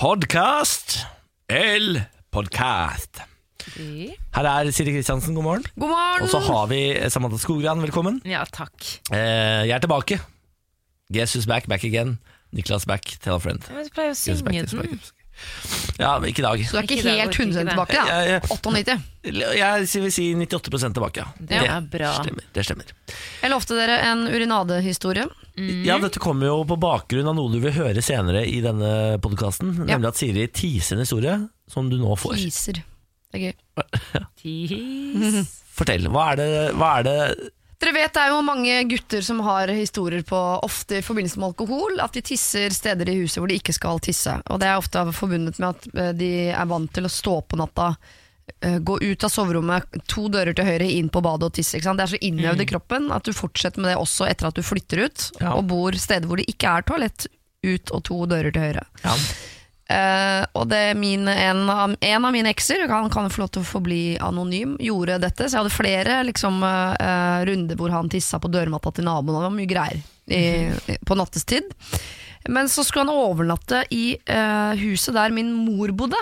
Podcast El podkast? Her er Siri Kristiansen, god morgen. God morgen! Og så har vi Samantha Skogran, velkommen. Ja, takk. Eh, jeg er tilbake. Guess who's back, back again. Niklas back, tell a friend. Jeg pleier å synge back, guess back, den. guess back. Ja, men ikke i dag. Så du er ikke, Ikke helt orker ikke 100 det. tilbake, da? Jeg, jeg, 98. jeg vil si 98 tilbake, ja. Det er bra. stemmer. Det stemmer. Jeg lovte dere en urinadehistorie. Ja, Dette kommer jo på bakgrunn av noe du vil høre senere i denne podkasten. Ja. Nemlig at Siri teaser en historie som du nå får. Teaser. Det er gøy. Tis. Fortell. Hva er det, hva er det Dere vet det er jo mange gutter som har historier på, ofte i forbindelse med alkohol, at de tisser steder i huset hvor de ikke skal tisse. Og det er ofte forbundet med at eh, de er vant til å stå på natta, eh, gå ut av soverommet, to dører til høyre, inn på badet og tisse. Det er så innøvd i kroppen at du fortsetter med det også etter at du flytter ut, Ja. og bor steder hvor det ikke er toalett ut og to dører til høyre. ja. Eh, og det er min, en, av, en av mine ekser, han kan få lov til å få bli anonym, gjorde dette. Så jeg hadde flere liksom, uh, runder hvor han tissa på dørmatta til naboen. og Det var mye greier i, på nattestid. Men så skulle han overnatte i uh, huset der min mor bodde.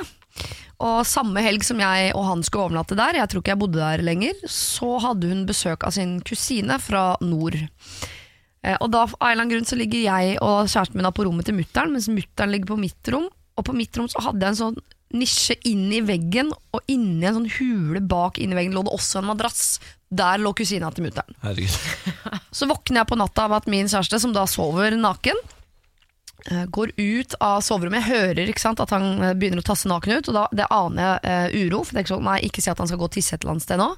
Og samme helg som jeg og han skulle overnatte der, jeg tror ikke jeg bodde der lenger, så hadde hun besøk av sin kusine fra nord. Og da, av en eller annen grunn så ligger jeg og kjæresten min på rommet til mutteren, mens mutteren ligger på mitt rom. Og på mitt rom så hadde jeg en sånn nisje inn i veggen, og inni en sånn hule bak inni veggen lå det også en madrass. Der lå kusina til mutteren. Så våkner jeg på natta av at min kjæreste, som da sover naken, går ut av soverommet. Jeg hører sant, at han eh, begynner å tasse naken ut, og da det aner jeg uh, uro. For det er ikke sånn, nei, ikke si at han skal gå og tisse et eller annet sted nå.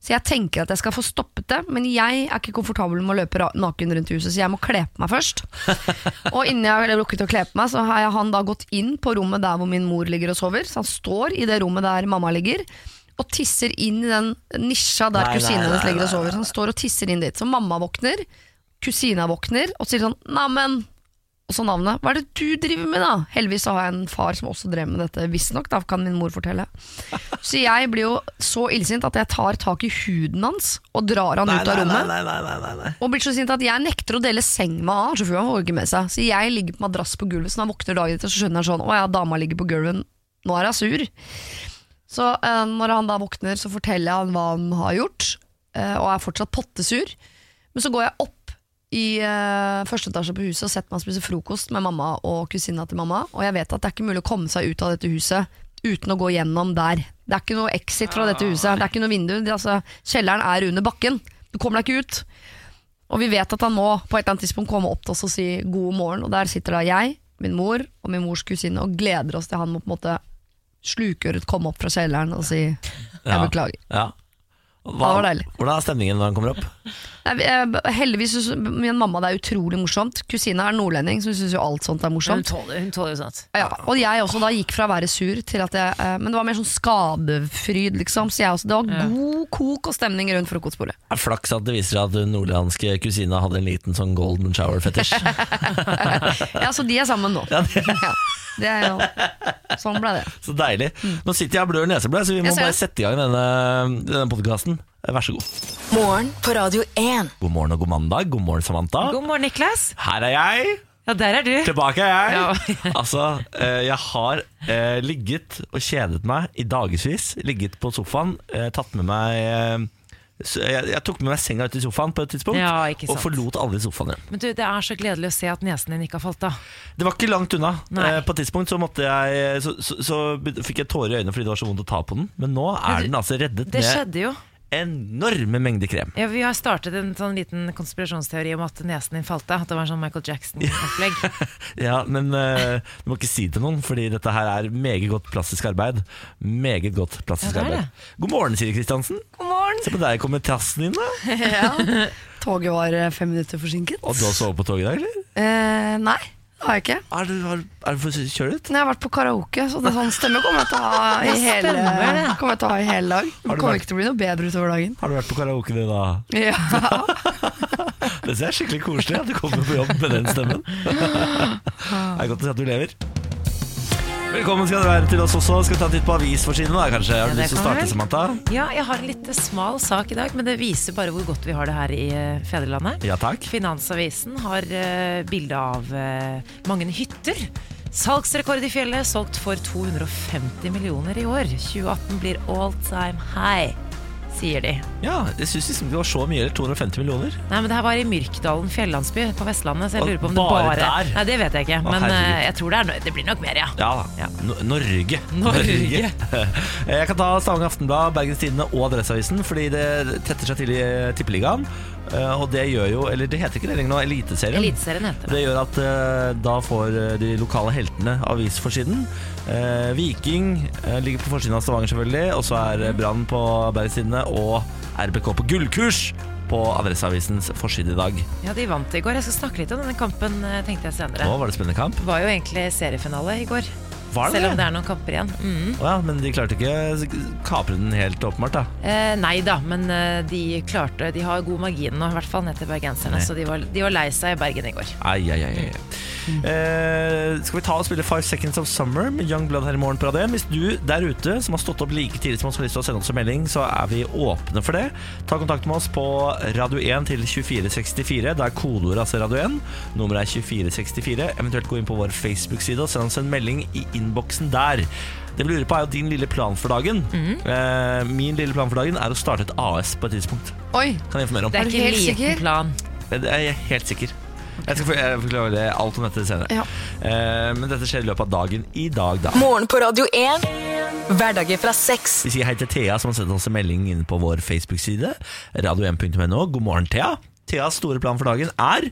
Så jeg tenker at jeg skal få stoppet det, men jeg er ikke komfortabel med å løpe naken rundt huset, så jeg må kle på meg først. og innen jeg har rukket å kle på meg, så har han da gått inn på rommet der hvor min mor ligger og sover. Så han står i det rommet der mamma ligger. Og tisser inn i den nisja der kusinen hennes ligger og sover. Så han står og tisser inn dit. Så mamma våkner, kusina våkner og sier sånn Neimen Og så navnet. Hva er det du driver med, da? Heldigvis har jeg en far som også drev med dette, visstnok. Da kan min mor fortelle. Så jeg blir jo så illsint at jeg tar tak i huden hans og drar han Nei, ut av rommet. nei, nei, nei, nei, nei. Og blir så sint at jeg nekter å dele seng med han, så får han får ikke med seg. Så jeg ligger på madrass på gulvet, så når han våkner dagen etter, så skjønner han sånn Å ja, dama ligger på gulvet, nå er hun sur. Så eh, når han da våkner, så forteller jeg han hva han har gjort, eh, og er fortsatt pottesur. Men så går jeg opp i uh, første etasje på huset og setter meg spise frokost med mamma og kusina til mamma, og jeg vet at det er ikke mulig å komme seg ut av dette huset uten å gå gjennom der. Det er ikke noe exit fra dette huset, det er ikke noe vindu. Det, altså, kjelleren er under bakken. Du kommer deg ikke ut. Og vi vet at han må på et eller annet tidspunkt komme opp til oss og si god morgen. Og der sitter da jeg, min mor og min mors kusine og gleder oss til han må på en måte slukøret komme opp fra kjelleren og si jeg beklager. Ja. Ja. Hva, var. Hvordan er stemningen når han kommer opp? Heldigvis synes min mamma det er utrolig morsomt. Kusina er nordlending, så hun syns jo alt sånt er Hun morsomt. tåler, hun tåler jo sånt. Ja, og jeg også da gikk fra å være sur til at jeg eh, Men det var mer sånn skadefryd, liksom. Så jeg også, det var god kok og stemning rundt frokostbordet. Flaks at det viser seg at den nordlandske kusina hadde en liten sånn golden shower-fetisj. Ja, så de er sammen nå. Ja, det- Ja, det er jo Sånn ble det. Så deilig. Nå sitter jeg og blør neseblod, så vi må bare sette i gang denne, denne podkasten. Vær så god. Morgen på Radio 1. God morgen og god mandag. God morgen, Samantha. God morgen, Niklas. Her er jeg. Ja, der er du. Tilbake er jeg. Ja. altså, eh, jeg har eh, ligget og kjedet meg i dagevis. Ligget på sofaen, eh, tatt med meg jeg, jeg tok med meg senga ut i sofaen på et tidspunkt, Ja, ikke og forlot aldri sofaen igjen. Men du, Det er så gledelig å se at nesen din ikke har falt av. Det var ikke langt unna. Nei. Eh, på et tidspunkt så, måtte jeg, så, så, så fikk jeg tårer i øynene fordi det var så vondt å ta på den. Men nå Men er du- den altså reddet Det med skjedde jo. Enorme mengder krem. Ja, vi har startet en sånn liten konspirasjonsteori om at nesen din falt av. At det var en sånn Michael Jackson-opplegg. Ja, Men uh, du må ikke si det til noen, Fordi dette her er meget godt plastisk arbeid. Meget godt plastisk Ja, det arbeid. God morgen, Siri Kristiansen. God morgen. Se på deg komme trassen inn, da. Ja. Toget var eh, fem minutter forsinket. Og du har sovet på toget i dag, eller? Eh, nei, har jeg ikke. Er du, har, er du for kjøret? Nei, jeg har vært på karaoke, så det er sånn stemme kommer jeg til å ha i hele, kommer jeg til å ha i hele dag. Det kommer vært- ikke til å bli noe bedre utover dagen. Har du vært på karaoke du da? Ja. Det er skikkelig koselig at du kommer på jobb med den stemmen. Det er godt å se at du lever. Velkommen skal dere være til oss også. Skal vi ta en titt på avisforsidene? da, kanskje? Har du Ja, lyst til å starte, vel. Samantha? Ja, jeg har en litt smal sak i dag, men det viser bare hvor godt vi har det her i eh, fedrelandet. Ja takk. Finansavisen har uh, bilde av uh, mange hytter Salgsrekord i fjellet, solgt for 250 millioner i år. 2018 blir all time high, sier de. Ja, jeg syns liksom det var så mye, eller 250 millioner. Nei, men det her var i Myrkdalen fjellandsby på Vestlandet, så jeg lurer på om det bare bare der? Nei, det vet jeg ikke, men eh, jeg tror det, er, det blir nok mer, ja. Ja da. Ja. No Norge. Norge. jeg kan ta Stavanger Aftenblad, Bergens Tidende og Adresseavisen, fordi det tetter seg til i Tippeligaen. Eh, Og det gjør jo Eller det heter ikke det lenger nå, Eliteserien. Eliteserien heter det. Det gjør at eh, da får eh, de lokale heltene avisforsiden. Eh, Viking eh, ligger på forsiden av Stavanger, selvfølgelig. Og så er Brann på Bergens Tidende og RBK på gullkurs på Adresseavisens forside i dag. Ja, de vant i går. Jeg skal snakke litt om denne kampen, eh, tenkte jeg senere. Nå var det spennende kamp. Det var jo egentlig seriefinale i går, selv om det? er noen kamper igjen. Mm. Oh, ja, men de klarte ikke kapre den helt åpenbart, da. Eh, nei da, men eh, de klarte De har god margin nå, i hvert fall ned til bergenserne. Nei. Så de var, de var lei seg i Bergen i går. Ai, ai, ai, ai. Eh, skal vi ta og spille Five Seconds of Summer med Young Blood her i morgen på Radio 1? Hvis du der ute som har stått opp like tidlig som oss har lyst til å sende oss en melding, så er vi åpne for det. Ta kontakt med oss på Radio 1 til 2464. Da er kodeordet altså Radio 1. Nummeret er 2464. Eventuelt gå inn på vår Facebook-side og send oss en melding i innboksen der. Det vi lurer på er jo din lille plan for dagen. eh, min lille plan for dagen er å starte et AS på et tidspunkt. Oi, Kan jeg informere om. Det er Er ikke en helt liten sikker? plan. Jeg er helt sikker. Jeg skal forklare alt om dette senere. Ja. Eh, men dette skjer i løpet av dagen i dag, da. Morgen på Radio 1. Hverdager fra seks. Vi sier hei til Thea, som har sendt oss en melding inn på vår Facebook-side. Radio1.no. God morgen, Thea. Theas store plan for dagen er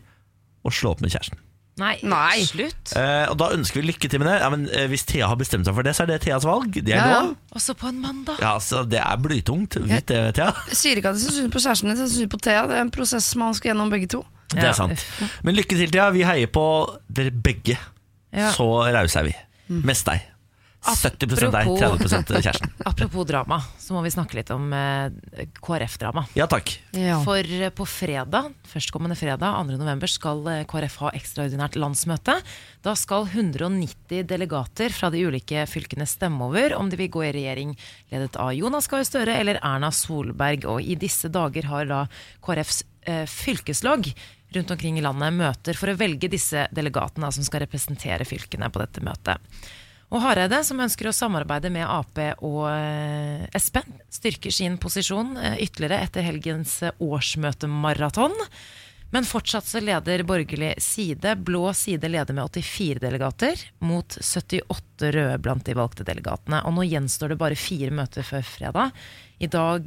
å slå opp med kjæresten. Nei, Nei. slutt. Eh, og da ønsker vi lykke til med det. Ja, men eh, Hvis Thea har bestemt seg for det, så er det Theas valg. Det er Ja, ja. lov. Også på en mandag. Ja, så Det er blytungt. Vet det, Thea. Jeg sier ikke at jeg syns synd på kjæresten din, jeg syns synd på Thea. Det er en prosess man skal gjennom begge to. Det Ja. er sant. Men lykke til, Thea. Vi heier på dere begge. Ja. Så rause er vi. Mest deg. 70 deg, 30% kjæresten. Apropos drama, så må vi snakke litt om eh, KrF-drama. Ja takk. Ja. For eh, på fredag, førstkommende fredag, 2. november, skal eh, KrF ha ekstraordinært landsmøte. Da skal 190 delegater fra de ulike fylkene stemme over om de vil gå i regjering ledet av Jonas Gahr Støre eller Erna Solberg. Og i disse dager har da KrFs eh, fylkeslag rundt omkring i landet møter for å velge disse delegatene som skal representere fylkene på dette møtet. Og Hareide, som ønsker å samarbeide med Ap og eh, Sp, styrker sin posisjon eh, ytterligere etter helgens eh, årsmøtemaraton. Men fortsatt så leder borgerlig side, blå side leder med 84 delegater, mot 78 røde blant de valgte delegatene. Og nå gjenstår det bare fire møter før fredag. I dag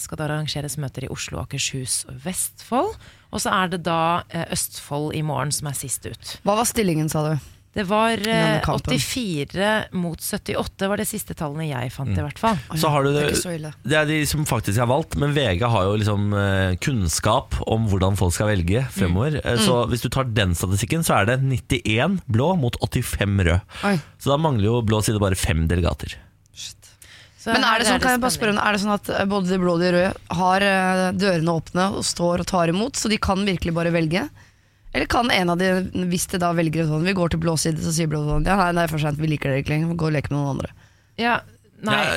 skal det arrangeres møter i Oslo, Akershus og Vestfold. Og så er det da Østfold i morgen som er sist ut. Hva var stillingen, sa du? Det var eh, 84 mot 78, var det siste tallene jeg fant, i hvert fall. Så har du Det det, er det er de som faktisk har valgt, men VG har jo liksom eh, kunnskap om hvordan folk skal velge fremover. Mm. Eh, Så hvis du tar den statistikken, så er det 91 blå mot 85 rød. Oi. Så da mangler jo blå side bare fem delegater. Så Men er det sånn, kan jeg bare spørre er det sånn at eh, både de blå og de røde har eh, dørene åpne og står og tar imot, så de kan virkelig bare velge? Eller kan en av de, hvis de da velger sånn, vi går til blå side, så sier blå side ja nei, det er for sent, vi liker dere ikke lenger, gå og leke med noen andre. Ja, nei, Ja,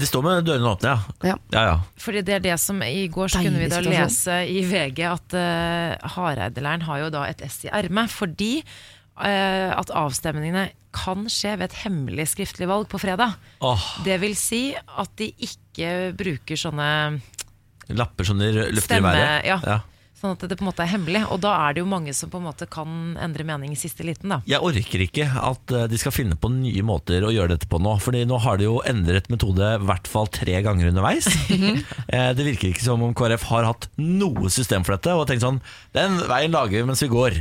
det står med dørene åpne, ja. Ja. Ja, ja. fordi det er det som I går så Deilig kunne vi da situasjon. lese i VG at uh, Hareide-leiren har jo da et S i ermet, fordi uh, at avstemningene kan skje ved et hemmelig skriftlig valg på fredag. Oh. Det vil si at de ikke bruker sånne lapper som de løfter Stemme, i været. ja. Sånn at det på en måte er hemmelig. Og da er det jo mange som på en måte kan endre mening i siste liten, da. Jeg orker ikke at eh, de skal finne på nye måter å gjøre dette på nå. Fordi nå har de jo endret metode i hvert fall tre ganger underveis. Eh, det virker ikke som om KrF har hatt noe system for dette og tenkt sånn Den veien lager vi mens vi går.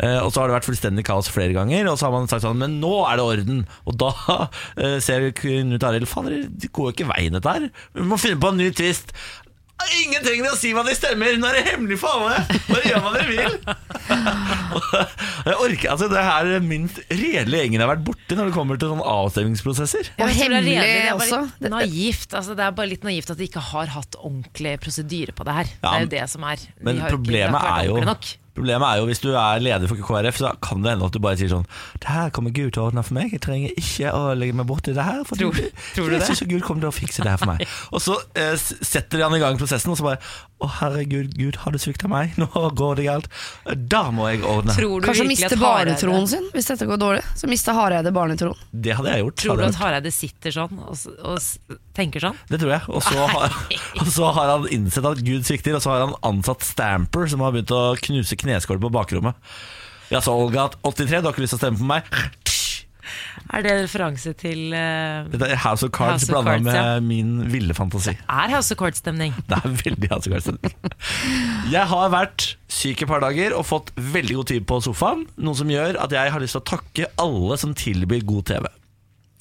Eh, og så har det vært fullstendig kaos flere ganger, og så har man sagt sånn Men nå er det orden! Og da ser Knut Arild Fader, det går jo ikke veien dette her. Vi må finne på en ny twist. Ingen trenger å si hva de stemmer, nå er det hemmelig for alle! Bare gjør hva dere vil! Jeg orker, altså Det her er minst redelige gjengen jeg har vært borti når det kommer til sånne avstemningsprosesser. Og hemmelig det er også. naivt. Altså, det er bare litt naivt at de ikke har hatt ordentlig prosedyre på det her. det er jo det som er. De Men problemet ikke er jo. Problemet er jo hvis du er leder for KrF, så kan det hende at du bare sier sånn Det her kommer Gud til å ordne for meg, jeg trenger ikke å legge meg borti det her. For Tror- du- tror du jeg det? synes at Gud kommer til å fikse det her for meg. Og så eh, setter han i gang prosessen, og så bare Å herregud, Gud, har du svikta meg? Nå går det galt. Da må jeg ordne. Tror du Kanskje miste barnetroen sin hvis dette går dårlig. Så mister Hareide barnetroen. Det hadde jeg gjort. Tror du at Hareide sitter sånn og, og tenker sånn? Det tror jeg. Og så, har, og så har han innsett at Gud svikter, og så har han ansatt Stamper, som har begynt å knuse kneskål på bakrommet. Ja, så Olga, 83, du har ikke lyst til å stemme på meg? Er det en referanse til uh, Dette er House of Cards blanda med ja. min ville fantasi. Er House of Cards-stemning? Det er veldig House of Cards-stemning. Jeg har vært syk et par dager og fått veldig god tid på sofaen. Noe som gjør at jeg har lyst til å takke alle som tilbyr god TV.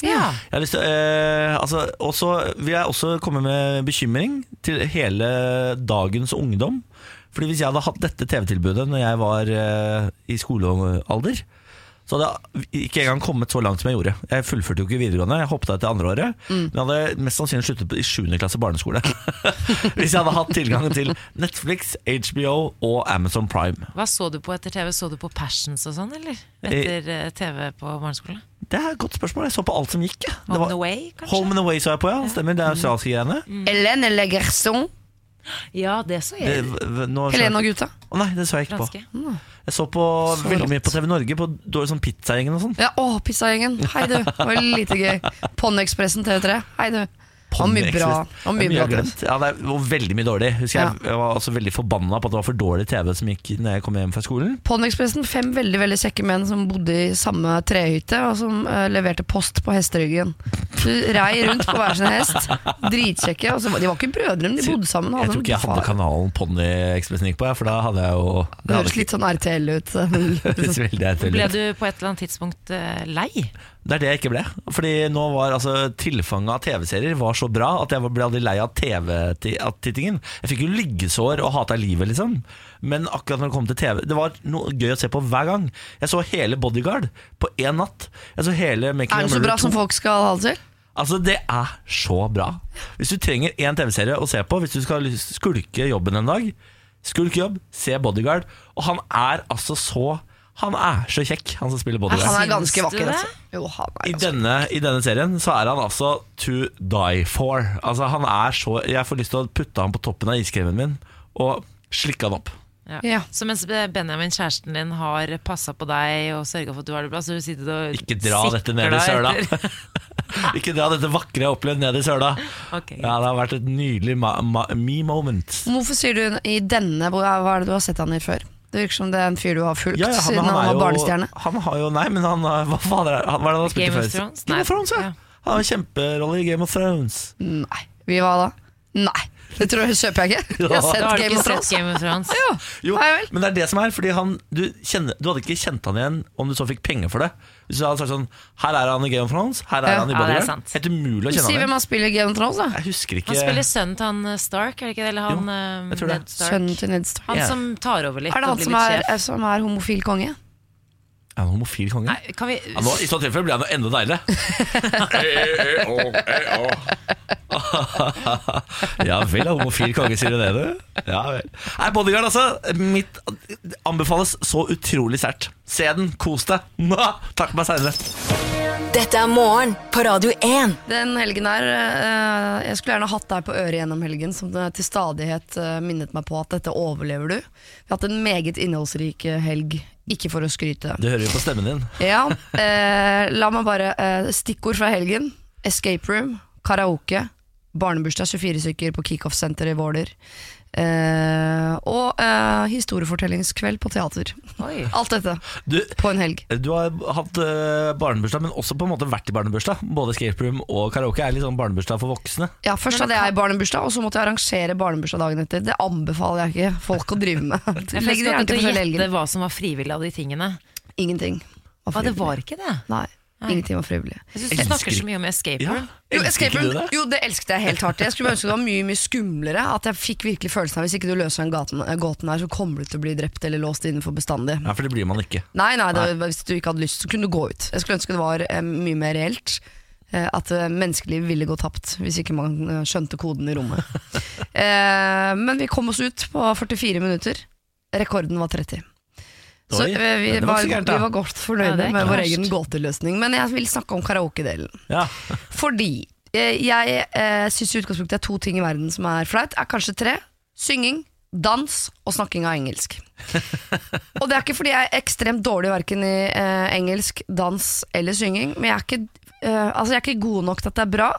Ja. Jeg har lyst til, eh, altså, Og så vil jeg også komme med bekymring til hele dagens ungdom. Fordi Hvis jeg hadde hatt dette TV-tilbudet når jeg var eh, i skolealder, så hadde jeg ikke engang kommet så langt som jeg gjorde. Jeg fullførte jo ikke videregående, jeg hoppet av etter andre året. Men jeg hadde mest sannsynlig sluttet på- i 7. klasse barneskole. Hvis jeg hadde hatt tilgang til Netflix, HBO og Amazon Prime. Hva så du på etter TV? Så du på Passions og sånn, eller? Etter eh, TV på barneskolen? Det er et godt spørsmål. Jeg så på alt som gikk. Home and Away, kanskje? Home and Away så jeg på, ja. Stemmer. Det er australske greiene. Mm. Le Gerson. Ja, det så jeg. Det, nå, Helene og gutta. Å nei, det så jeg ikke på. Jeg så på Så veldig mye på TV Norge, på dårlig sånn Pizzagjengen og sånn. Ja, å, Pizzagjengen. Hei, du. Det var lite gøy. Ponniekspressen TV3. Hei, du. Var mye bra. Det mye bra. glemt. Ja, det var veldig mye dårlig. Husker Ja. jeg var også veldig forbanna på at det var for dårlig TV som gikk når jeg kom hjem fra skolen. Ponniekspressen, fem veldig veldig kjekke menn som bodde i samme trehytte, og som uh, leverte post på hesteryggen. Du rei rundt på hver sin hest. Dritkjekke. Altså, de var ikke brødre, men de bodde sammen. og Jeg tror ikke jeg hadde far. kanalen Ponniekspressen gikk på, for da hadde jeg jo Det høres litt sånn RTL ut. ut. Ble du på et eller annet tidspunkt eh, lei? Det er det jeg ikke ble. Fordi nå var altså tilfanget av TV-serier var så bra at jeg ble aldri lei av TV-tittingen. Jeg fikk jo liggesår og hata livet, liksom. Men akkurat når det kom til TV Det var noe gøy å se på hver gang. Jeg så hele Bodyguard på én natt. Jeg så hele Making Er det den så bra bra som folk skal ha det til? Altså, det er så bra. Hvis du trenger én TV-serie å se på, hvis du skal skulke jobben en dag, skulk jobb, se Bodyguard. Og han er altså så Han er så kjekk, han som spiller Han er ganske vakker. Altså. Jo, han er I denne, I denne serien så er han altså to die for. Altså han er så Jeg får lyst til å putte han på toppen av iskremen min og slikke han opp. Ja. Ja. Så mens Benjamin, kjæresten din, har passa på deg og sørga for at du har det bra, så du sitter og Ikke dra dette ned i søla. Ikke dra dette vakre jeg har opplevd ned i søla. Okay. Ja, Det har vært et nydelig ma ma me moment. Hvorfor sier du i denne hva er det du har sett han i før? Det virker som det er en fyr du har fulgt Ja, ja, han, siden han, han, var jo, barnestjerne. han har jo Nei, men han har- Hva fader er han, Hva er det han har spilt Game i of før? Thrones? Game of Thrones, ja. Ja. Han har kjemperolle i Game of Thrones. Nei. Vi hva da? Nei. Det tror jeg kjøper jeg ikke. Jeg har sett har du Game ikke of Thrones. sett Game of Thrones? jo, Jo, Nei men det er det som er, fordi han, du, kjenner, du hadde ikke kjent han igjen om du så fikk penger for det. Hvis du hadde sagt sånn Her er han i Game of Thrones, her er Ja. han i Ja, det er Bodyguard. sant. Helt umulig å Si kjenne hvem han spiller i Game of Thrones, da. Jeg husker ikke Han spiller sønnen til han eh, Stark, er det ikke det? Eller han Jo, eh, jeg tror det. Ned Stark. Sønnen til Ned Stark. Han Ja. som tar over litt Er det og han blir som litt er, sjef. er, som er homofil konge? Er han homofil konge? Nei, kan vi Ja, nå, I så tilfelle blir han jo enda deiligere. ja vel, homofil konge, sier du det, du? Ja vel. Nei, Bodyguard, altså. Mitt anbefales så utrolig sterkt. Se den, kos deg. Takk Takk meg seinere. Dette er morgen på Radio 1. Den helgen der eh, Jeg skulle gjerne hatt deg på øret gjennom helgen, som til stadighet eh, minnet meg på at dette overlever du. Vi har hatt en meget innholdsrik eh, helg, ikke for å skryte. Det hører vi på stemmen din. Ja, eh, la meg bare eh, Stikkord fra helgen. Escape room, karaoke, barnebursdag 24 stykker på Kickoff-senteret i Våler. Eh, og uh, historiefortellingskveld på teater. Oi. Alt dette Du, på en helg. du har hatt uh, barnebursdag, men også på en måte vært i barnebursdag. Både escape room og karaoke er litt sånn barnebursdag for voksne. Ja, Først hadde jeg barnebursdag, og så måtte jeg arrangere barnebursdag dagen etter. Det anbefaler jeg ikke folk å drive med. Jeg legger skal gjerne ikke til forskjellige gjette helger. hva som var frivillig av de tingene. Ingenting var Hva, det var ikke det? Nei, ingenting var frivillig. Jeg synes du Elsker snakker så mye om escape Ja. Jo, escape room, det? jo, det elsket jeg helt hardt. Jeg skulle ønske det var mye mye skumlere. At jeg fikk virkelig følelsen av hvis ikke du løser den gaten, eh, gåten her, så kommer du til å bli drept eller låst inne for bestandig. Ja, For det blir man ikke. Nei, nei, det, hvis du ikke hadde lyst, så kunne du gå ut. Jeg skulle ønske det var eh, mye mer reelt. eh, At menneskeliv ville gå tapt hvis ikke man eh, skjønte koden i rommet. eh, men vi kom oss ut på 44 minutter. Rekorden var 30. Så eh, vi, var var, gærent, vi var godt fornøyde er med vår egen gåteløsning. Men jeg vil snakke om karaokedelen. Ja. Fordi eh, jeg eh, syns i utgangspunktet det er to ting i verden som er flaut. Er kanskje tre. Synging, dans og snakking av engelsk. og det er ikke fordi jeg er ekstremt dårlig verken i eh, engelsk, dans eller synging, men jeg er, ikke, eh, altså jeg er ikke god nok til at det er bra.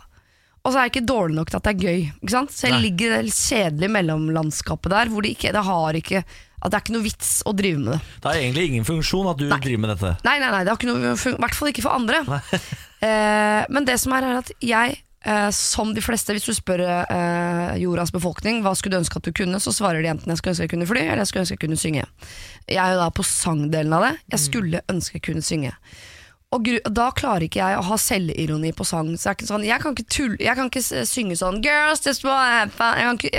Og så er jeg ikke dårlig nok til at det er gøy. Ikke sant? Så jeg Nei. ligger i det kjedelige mellomlandskapet der, hvor det, ikke, det har ikke At det er ikke noe vits å drive med det. Det har egentlig ingen funksjon at du driver med dette. Nei, nei, nei, det har ikke noe I hvert fall ikke for andre. eh, men det som er, er at jeg, eh, som de fleste, hvis du spør eh, jordas befolkning hva skulle du ønske at du kunne, så svarer de enten jeg skulle ønske jeg kunne fly, eller jeg skulle ønske jeg kunne synge. Jeg er jo da på sangdelen av det. Jeg skulle ønske jeg kunne synge. Og da klarer ikke jeg å ha selvironi på sang. Så jeg, sånn, jeg kan ikke, tulle, jeg kan ikke synge sånn Girls just wanna have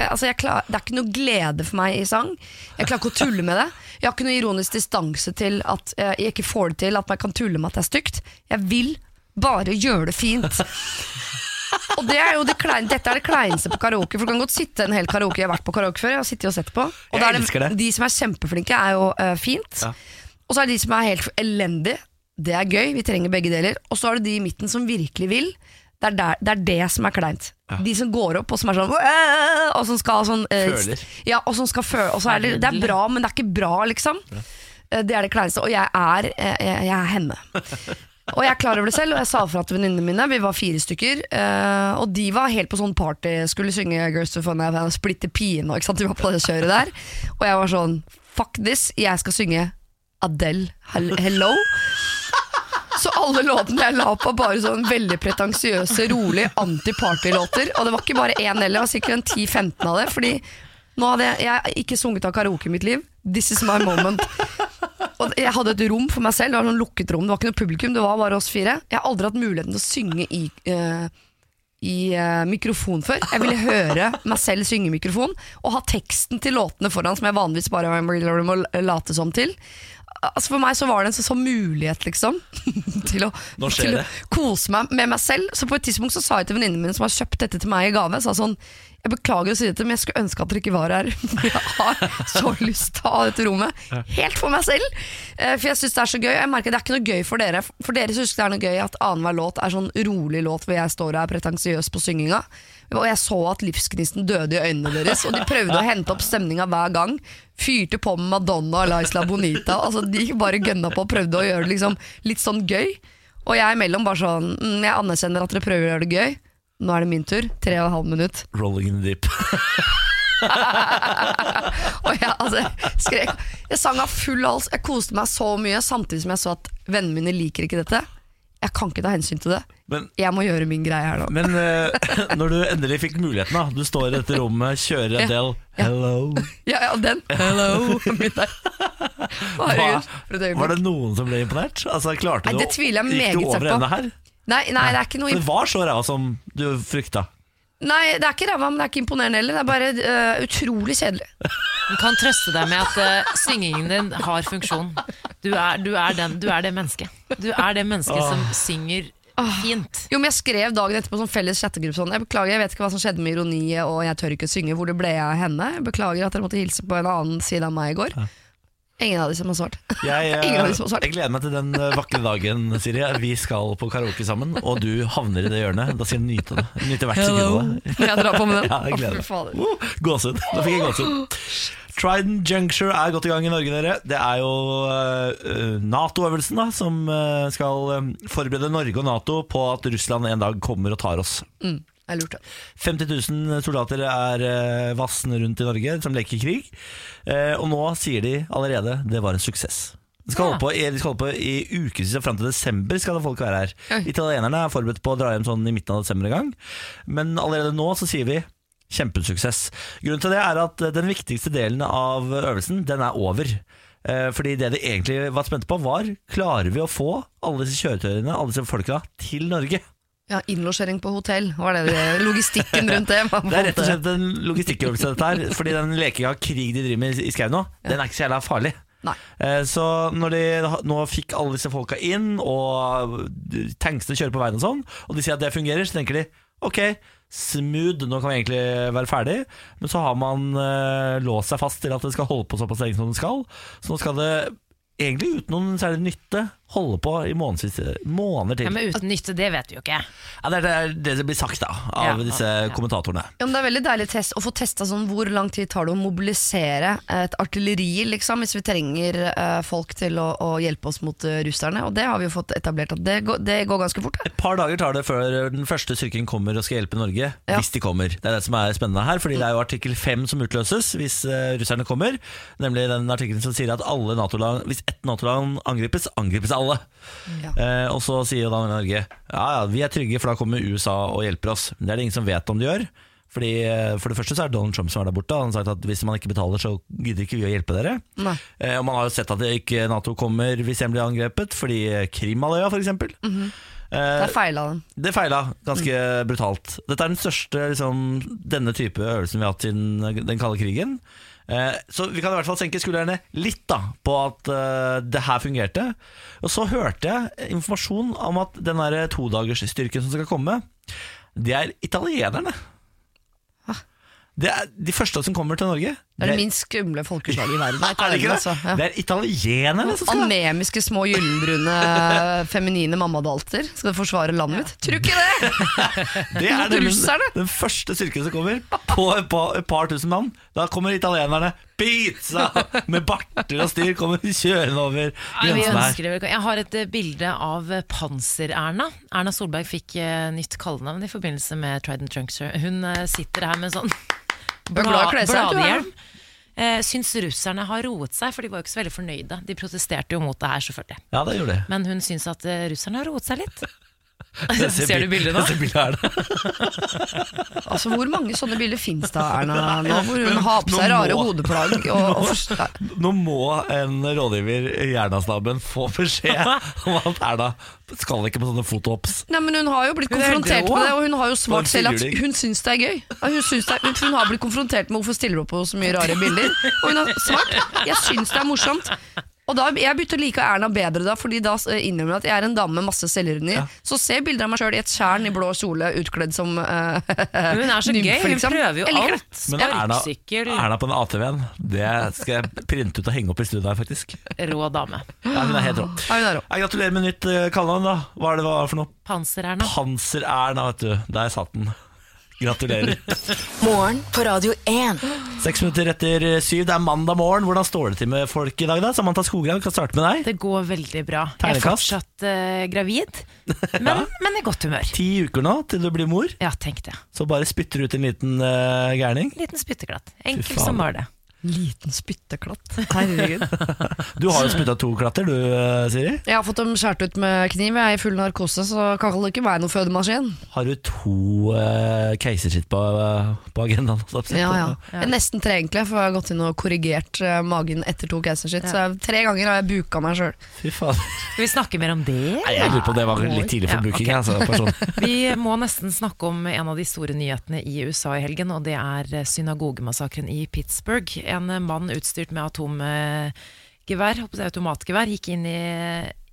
altså klar, Det er ikke noe glede for meg i sang. Jeg klarer ikke å tulle med det. Jeg har ikke noe ironisk distanse til at eh, jeg ikke får det til at man kan tulle med at det er stygt. Jeg vil bare gjøre det fint. Og det er jo det klein, Dette er det kleineste på karaoke. For du kan godt sitte en hel karaoke Jeg har vært på karaoke før. Jeg har sittet og sett på. Og er. De som er kjempeflinke, er jo uh, fint. Ja. Og så er det de som er helt elendige. Det er gøy, vi trenger begge deler. Og så har du de i midten som virkelig vil. Det er, der, det, er det som er kleint. De som går opp og som er sånn! Og som skal sånn eh, Føler. Ja, og som skal føle Og så er det, det er bra, men det er ikke bra, liksom. Ja. Det er det kleineste. Og jeg er, eh, jeg, jeg er henne. Og jeg er klar over det selv, og jeg sa fra til venninnene mine. Vi var fire stykker, eh, og de var helt på sånn party. Skulle synge Girls to Fun and Splitte piene og ikke sant? De var på det kjøret der. Og jeg var sånn Fuck this, jeg skal synge Adele Hello. Så alle låtene jeg la på, bare sånn veldig pretensiøse, rolig anti-party-låter. Og det var ikke bare én heller, det var sikkert en 10-15 av det. Fordi nå hadde jeg, jeg ikke sunget av karaoke i mitt liv. This is my moment. Og jeg hadde et rom for meg selv, det var sånn lukket rom. Det var ikke noe publikum, det var bare oss fire. Jeg har aldri hatt muligheten til å synge i, uh, i uh, mikrofon før. Jeg ville høre meg selv synge i mikrofon, og ha teksten til låtene foran, som jeg vanligvis bare må late som til. Altså For meg så var det en sånn, sånn mulighet, liksom, til å, til å kose meg med meg selv. Så på et tidspunkt så sa jeg til venninnen min som har kjøpt dette til meg i gave, sa sånn Jeg beklager å si dette, men jeg skulle ønske at dere ikke var her. Jeg har så lyst til å ha dette rommet helt for meg selv. Eh, For jeg syns det er så gøy. Jeg merker Det er ikke noe gøy for dere. For dere syns det er noe gøy at annenhver låt er sånn rolig låt hvor jeg står og er pretensiøs på synginga. Og jeg så at livsgnisten døde i øynene deres, og de prøvde å hente opp stemninga hver gang. Fyrte på med Madonna og Laisla Bonita. Altså, de bare gønna på og prøvde å gjøre det liksom litt sånn gøy. Og jeg imellom bare sånn mm, Jeg anerkjenner at dere prøver å gjøre det gøy. Nå er det min tur. Tre og en halv minutt. Rolling in the deep. Og jeg, altså, skrek Jeg sang av full hals. Jeg koste meg så mye, samtidig som jeg så at vennene mine liker ikke dette. Jeg kan ikke ta hensyn til det. Men, Jeg må gjøre min greie her nå. men uh, når du endelig fikk muligheten, da du står i dette rommet, kjører Ja. del Ja. hello Ja, ja, den. Hello. Herregud. Var det noen som ble imponert? Altså, Nei, det tviler jeg Gikk meget du over ende her? Nei, nei, det er ikke noe For det var så ræva som du frykta. Nei, det er ikke ræva, men det er ikke imponerende heller. Det er bare øh, utrolig kjedelig. Du kan trøste deg med at eh, syngingen din har funksjon. Du er, du, er den, du er det mennesket. Du er det mennesket som synger fint. Jo, men Jeg skrev dagen etterpå sånn felles chattegruppe sånn Jeg beklager, jeg vet ikke hva som skjedde med ironiet og jeg tør ikke synge. Hvor det ble av henne? Jeg beklager at dere måtte hilse på en annen side av meg i går. Ingen av de som har svart. Jeg, eh, som har svart. jeg gleder meg til den eh, vakre dagen, Siri. Vi skal på karaoke sammen, og du havner i det hjørnet. Da skal jeg nyte det. Nyte hvert sekund av det. Jeg drar på med den. Ja, jeg gleder meg. fy. Uh, gåsehud. Da fikk jeg gåsehud. Trident Juncture er godt i gang i Norge, dere. Det er jo eh, Nato-øvelsen da som eh, skal eh, forberede Norge og Nato på at Russland en dag kommer og tar oss. Mm, jeg lurte. 50 000 soldater er eh, vassende rundt i Norge som leker krig. Eh, og nå sier de allerede det var en suksess. De skal, Ja. holde på, i- de skal holde på i ukevis fram til desember skal det folk være her. Oi. Italienerne er forberedt på å dra hjem sånn i midten av desember en gang. Men allerede nå så sier vi kjempesuksess. Grunnen til det er at eh, den viktigste delen av øvelsen, den er over. Eh, Fordi det de egentlig var spente på var Klarer vi å få alle disse kjøretøyene Alle disse folka til Norge. Ja, Innlosjering på hotell. Hva er det, det logistikken rundt det? Det er rett og slett en logistikkøvelse dette her Fordi den lekinga krig de driver med i skauen nå Den er ikke så jævla farlig Nei. Eh, Så når de nå fikk alle disse folka inn Og tanksene kjører på veien og sånn Og de sier at det fungerer Så tenker de Ok, smooth, nå kan vi egentlig være ferdig Men så har man eh, låst seg fast til at det skal holde på såpass lenge som det skal Så nå skal det egentlig uten noen særlig nytte, holde på i månedsvis, måneder til. Ja, men uten nytte, det vet vi jo ikke. Ja, det er det, det som blir sagt da av Ja, disse ja. kommentatorene. Ja, men det er veldig deilig test, å få testa sånn hvor lang tid tar det å mobilisere et artilleri, liksom, hvis vi trenger eh, folk til å, å hjelpe oss mot eh, russerne. Og det har vi jo fått etablert at det går, det går ganske fort. Da. Et par dager tar det før den første styrken kommer og skal hjelpe Norge, Ja. hvis de kommer. Det er det som er spennende her, fordi det er jo artikkel 5 som utløses hvis eh, russerne kommer. Nemlig den artikkelen som sier at alle NATO-land, hvis ett NATO-land angripes, angripes alle. Ja. Eh, og så sier da Norge ja ja, vi er trygge, for da kommer USA og hjelper oss. Men det er det ingen som vet om de gjør. Fordi eh, For det første så er Donald Trump som er der borte. Han har sagt at hvis man ikke betaler, så gidder ikke vi å hjelpe dere. Eh, og man har jo sett at ikke Nato kommer hvis en blir angrepet, fordi Krimhalvøya f.eks. Det -hmm. er feila den. det feila ganske brutalt. Dette er den største liksom, denne type øvelsen vi har hatt siden den kalde krigen. Eh, så vi kan i hvert fall senke skuldrene litt da på at eh, det her fungerte. Og så hørte jeg informasjon om at den todagersstyrken som skal komme, det er italienerne. Det er de første som kommer til Norge. Det er det minst skumle folkeslaget i verden. er det ikke det? Altså. Ja. Det er italienerne som skal Anemiske, små, gyllenbrune, feminine mammadalter. Skal du forsvare landet mitt? Tror ikke det! Det er den, den første styrken som kommer, på et par, et par tusen mann. Da kommer italienerne. Pizza! Med barter og styr kommer kjørende over grensen her. Jeg har et eh, bilde av eh, Panser-Erna. Erna Solberg fikk eh, nytt kallenavn i forbindelse med Trident Juncture. Hun sitter her med en sånn bladhjelm. Eh, syns russerne har roet seg, for de var jo ikke så veldig fornøyde. De protesterte jo mot det her, selvfølgelig. Ja, det gjorde de. Men hun syns at eh, russerne har roet seg litt. Jeg Ser du bildet nå? Jeg ser bildet her. Altså, Hvor mange sånne bilder fins da, Erna nå? Hvor hun har på seg rare hodeplagg og, og Nå må en rådgiver i Jernastaben få beskjed om at Erna skal ikke på sånne fotohops. Nei, men Hun har jo blitt er konfrontert med det, og hun har jo svart selv at hun syns det er gøy. Hun, det er, hun har blitt konfrontert med hvorfor stiller du opp på så mye rare bilder. Og hun har svart jeg syns det er morsomt. Og da, Jeg begynte å like Erna bedre da, fordi da eh, innrømmer jeg at jeg er en dame med masse selvironi. Så ser jeg bilder av meg sjøl i et tjern i blå kjole utkledd som uh, Men hun er så nymfe, gøy. Hun liksom. prøver jo alt. Men Erna, Erna på en ATV-en, det skal jeg printe ut og henge opp i studioet her, faktisk. rå dame. Ja, hun er helt rå. Ja, hun er rå. Jeg gratulerer med nytt uh, kallenavn, da. Hva er det hva er for noe? Panser-Erna. Panser-Erna, vet du. Der satt den. Gratulerer. Morgen på Radio 1. Seks minutter etter syv, det er mandag morgen. Hvordan står det til med folk i dag, da? Samantha Skogran, kan starte med deg. Det går veldig bra. Jeg er fortsatt uh, gravid, men, men i godt humør. Ti uker nå til du blir mor, Ja, tenk det. så bare spytter du ut en liten uh, gærning. Liten spytteglatt. Enkelt som bare det. Liten spytteklatt. Herregud. Du har jo spytta to klatter, du, uh, Siri. Jeg har fått dem skåret ut med kniv. Jeg er i full narkose, så kan det ikke være noen fødemaskin. Har du to uh, keisersnitt på, uh, på agendaen? jeg på si? Ja, ja. Jeg er nesten tre, egentlig, for jeg har gått inn og korrigert eh, magen etter to keisersnitt. Så jeg, tre ganger har jeg buka meg sjøl. Skal vi snakke mer om det? Nei, jeg lurer på det var litt tidlig for Ja, booking. Okay. Altså, person. Vi må nesten snakke om en av de store nyhetene i USA i helgen, og det er synagogemassakren i Pittsburgh. En mann utstyrt med atomgevær, automatgevær, gikk inn i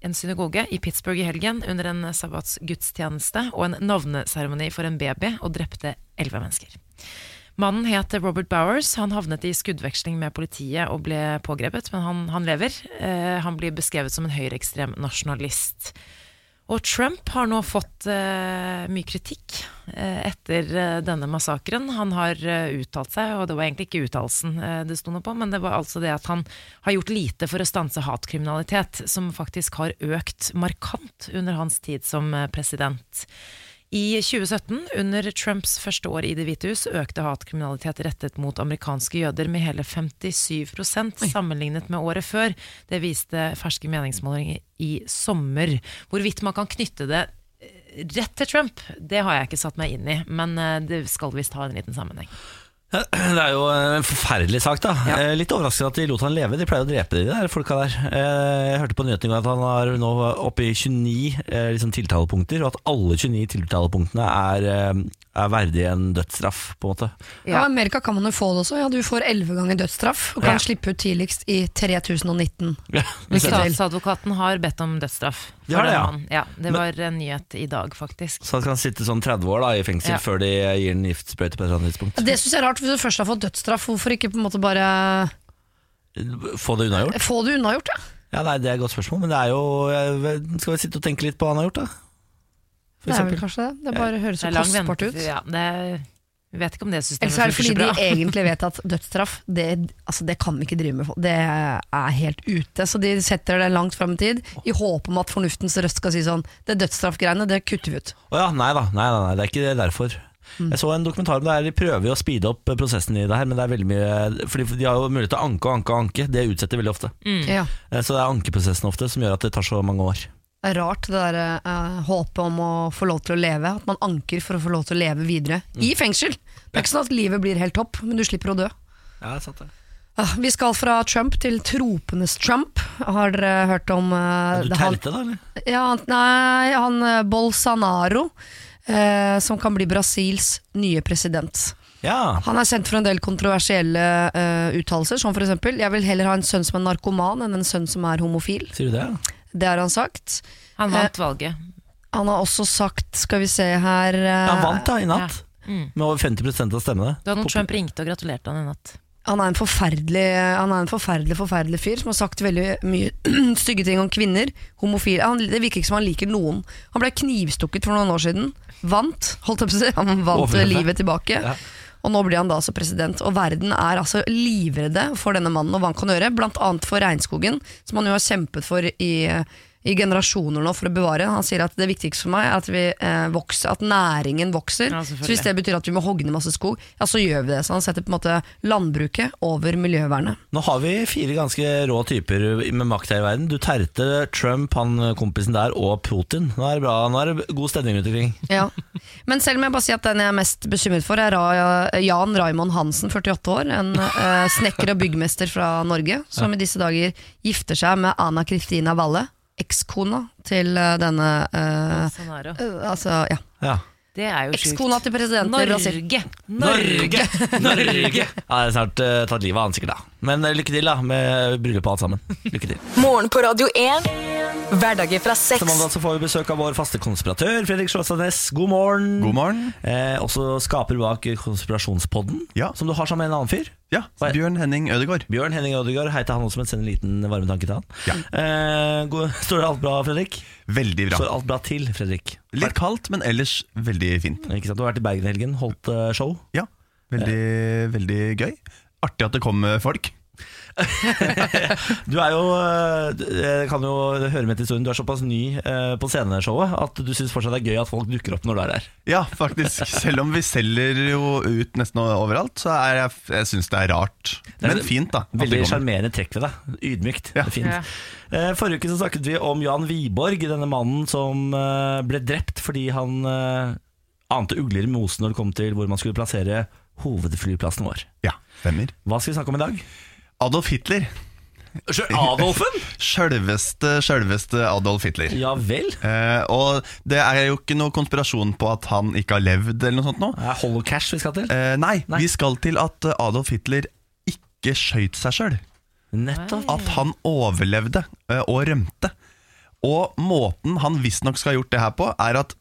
en synagoge i Pittsburgh i helgen under en sabbatsgudstjeneste og en navneseremoni for en baby, og drepte elleve mennesker. Mannen het Robert Bowers. Han havnet i skuddveksling med politiet og ble pågrepet, men han, han lever. Eh, han blir beskrevet som en høyreekstrem nasjonalist. Og Trump har nå fått uh, mye kritikk uh, etter uh, denne massakren. Han har uttalt seg, og det var egentlig ikke uttalelsen det sto noe på, men det var altså det at han har gjort lite for å stanse hatkriminalitet, som faktisk har økt markant under hans tid som president. I 2017, under Trumps første år i Det hvite hus, økte hatkriminalitet rettet mot amerikanske jøder med hele 57% sammenlignet med året før. Det viste ferske meningsmålinger i sommer. Hvorvidt man kan knytte det eh, rett til Trump, det har jeg ikke satt meg inn i, men eh, det skal visst ha en liten sammenheng. Det er jo en forferdelig sak, da. Ja. Eh, Litt overraskende at de lot han leve. De pleier å drepe de der folka der. Eh, Jeg hørte på nyheten i går at han er nå oppe i 29 eh, liksom, tiltalepunkter, og at alle 29 tiltalepunktene er, er verdig en dødsstraff, på en måte. Ja. I Amerika kan man jo få det også. Ja, du får elleve ganger dødsstraff og kan Ja. slippe ut tidligst i 3019. Ja, Statsadvokaten har bedt om dødsstraff. De det, ja. ja. Det var en nyhet i dag, faktisk. Så han kan sitte sånn 30 år da, i fengsel Ja. før de gir en giftsprøyte på et eller annet tidspunkt. Det syns jeg er rart, hvis du først har fått dødsstraff, hvorfor ikke på en måte bare Få det unnagjort. få det unnagjort? Ja? Ja, nei, Det er et godt spørsmål, men det er jo Skal vi sitte og tenke litt på hva han har gjort, da? For Det er vel kanskje det. Det bare høres så er kostbart ut. Ja, det jeg vi vet ikke om det systemet funker så er det fordi de egentlig vet at dødsstraff, det, altså det kan vi ikke drive med. Det er helt ute. Så de setter det langt fram i tid, i håp om at fornuftens røst skal si sånn Det dødsstraffgreiene, det kutter vi ut. Å ja, nei da, nei, nei, nei, det er ikke derfor. Jeg så en dokumentar om det her, De prøver jo å speede opp prosessen i det her, men det er veldig mye Fordi De har jo mulighet til å anke og anke og anke, det utsetter veldig ofte. Ja. Eh, Så det er ankeprosessen ofte som gjør at det tar så mange år. Det er rart det der uh, håpet om å få lov til å leve. At man anker for å få lov til å leve videre. I fengsel! Det er ikke sånn at livet blir helt topp, men du slipper å dø. Ja, det er sant det Uh, Vi skal fra Trump til tropenes Trump. Har dere hørt om eh, Du telte da, eller? Ja, nei, han eh, Bolsonaro, eh, som kan bli Brasils nye president. Ja, Han er sendt for en del kontroversielle uh, uttalelser, som eksempel 'Jeg vil heller ha en sønn som er narkoman enn en sønn som er homofil'. sier du det? Det har han sagt. Han vant valget. Han har også sagt, skal vi se her eh, Han vant da i natt, Mm. med over 50% av stemmene. Donald Trump ringte og gratulerte han i natt. Han er en forferdelig Han er en forferdelig, forferdelig fyr som har sagt veldig mye stygge ting om kvinner. Homofile han, Det virker ikke som han liker noen. Han ble knivstukket for noen år siden. Vant, holdt jeg på å si. Han vant livet tilbake. Ja. Og nå blir han da altså president. Og verden er altså livredde for denne mannen og hva han kan gjøre. Blant annet for regnskogen, som han jo har kjempet for i, i generasjoner nå for å bevare. Han sier at det viktigste for meg er at vi eh, vokser, at næringen vokser. Ja, så hvis det betyr at vi må hogge ned masse skog, ja så gjør vi det. Så han setter på en måte landbruket over miljøvernet. Nå har vi fire ganske rå typer med makt her i verden. Du terte Trump, han kompisen der, og Putin. Nå er det bra, nå er det god stemning rundt omkring. Ja. Men selv om jeg bare sier at den jeg er mest bekymret for, er Jan Raymond Hansen, 48 år. En eh, snekker og byggmester fra Norge, som i disse dager gifter seg med Anna Kristina Valle, ekskona til eh, denne eh, Bolsonaro. eh, Altså, ja. Ja. Det er jo sjukt. Ekskona til presidenten i Brasil. Norge! Norge! Norge! Ja, det er snart uh, tatt livet av han sikkert, da. Men uh, lykke til da med bryllupet og alt sammen. Lykke til. Morgen på Radio 1. Hverdager fra Til seks. mandag så får vi besøk av vår faste konspiratør Fredrik Sjåstadnes. God morgen. God morgen. Eh, også skaper bak Konspirasjonspodden, Ja. som du har sammen med en annen fyr. Ja, Bjørn Henning Ødegaard. Bjørn Henning Ødegaard. Hei til han også, men send en liten varmetanke til han. Ja. Eh, står det alt bra, Fredrik? Veldig bra. Står alt bra til, Fredrik? Litt kaldt, men ellers veldig fint. Ikke sant? Du har vært i Bergen i helgen, holdt eh, show. Ja, veldig, veldig gøy. Artig at det kom folk. Du er jo, eh, jeg kan jo høre med til historien, du er såpass ny eh, på sceneshowet at du syns fortsatt det er gøy at folk dukker opp når du er der. Ja, faktisk. Selv om vi selger jo ut nesten overalt, så er jeg, jeg syns det er rart. Men fint, da. Veldig sjarmerende trekk ved deg. Ydmykt. Ja. Det er fint. Ja. Eh, Forrige uke så snakket vi om Jan Wiborg, denne mannen som ble drept fordi han ante ugler i mosen når det kom til hvor man skulle plassere hovedflyplassen vår. Ja, stemmer. Hva skal vi snakke om i dag? Adolf Hitler. Adolfen? Sjølveste, sjølveste Adolf Hitler. Ja vel? Eh, og det er jo ikke noe konspirasjon på at han ikke har levd, eller noe sånt nå. Det er Holocash vi skal til. Eh, nei, Nei. vi skal til at eh, Adolf Hitler ikke skøyt seg sjøl. At han overlevde eh, og rømte. Og måten han visstnok skal ha gjort det her på, er at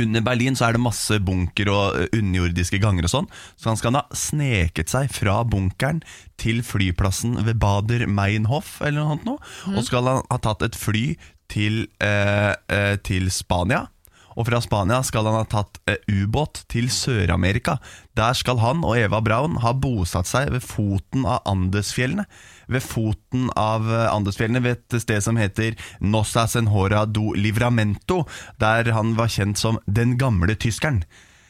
under Berlin så er det masse bunker og underjordiske ganger og sånn, så han skal ha sneket seg fra bunkeren til flyplassen ved Bader Meinhof eller noe sånt nå, og skal han ha tatt et fly til, eh, eh, til Spania. Og fra Spania skal han ha tatt ubåt til Sør-Amerika. Der skal han og Eva Braun ha bosatt seg ved foten av Andesfjellene. Ved foten av eh, Andesfjellene ved et sted som heter Nossa Senhora do Livramento, der han var kjent som Den gamle tyskeren.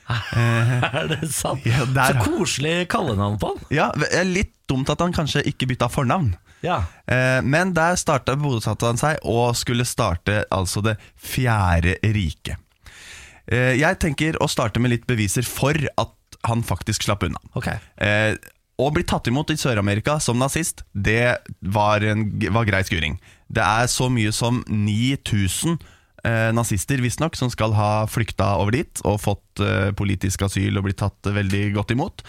Er det sant? Ja, der- Så koselig kallenavn på han. Ja, Litt dumt at han kanskje ikke bytta fornavn. Ja. Eh, Men der starta bosatte han seg og skulle starte altså Det fjerde riket. Eh, Jeg tenker å starte med litt beviser for at han faktisk slapp unna. Ok. Å bli tatt imot i Sør-Amerika som nazist, det var, en, var grei skuring. Det er så mye som 9000 eh, nazister visstnok som skal ha flykta over dit og fått eh, politisk asyl og blitt tatt eh, veldig godt imot.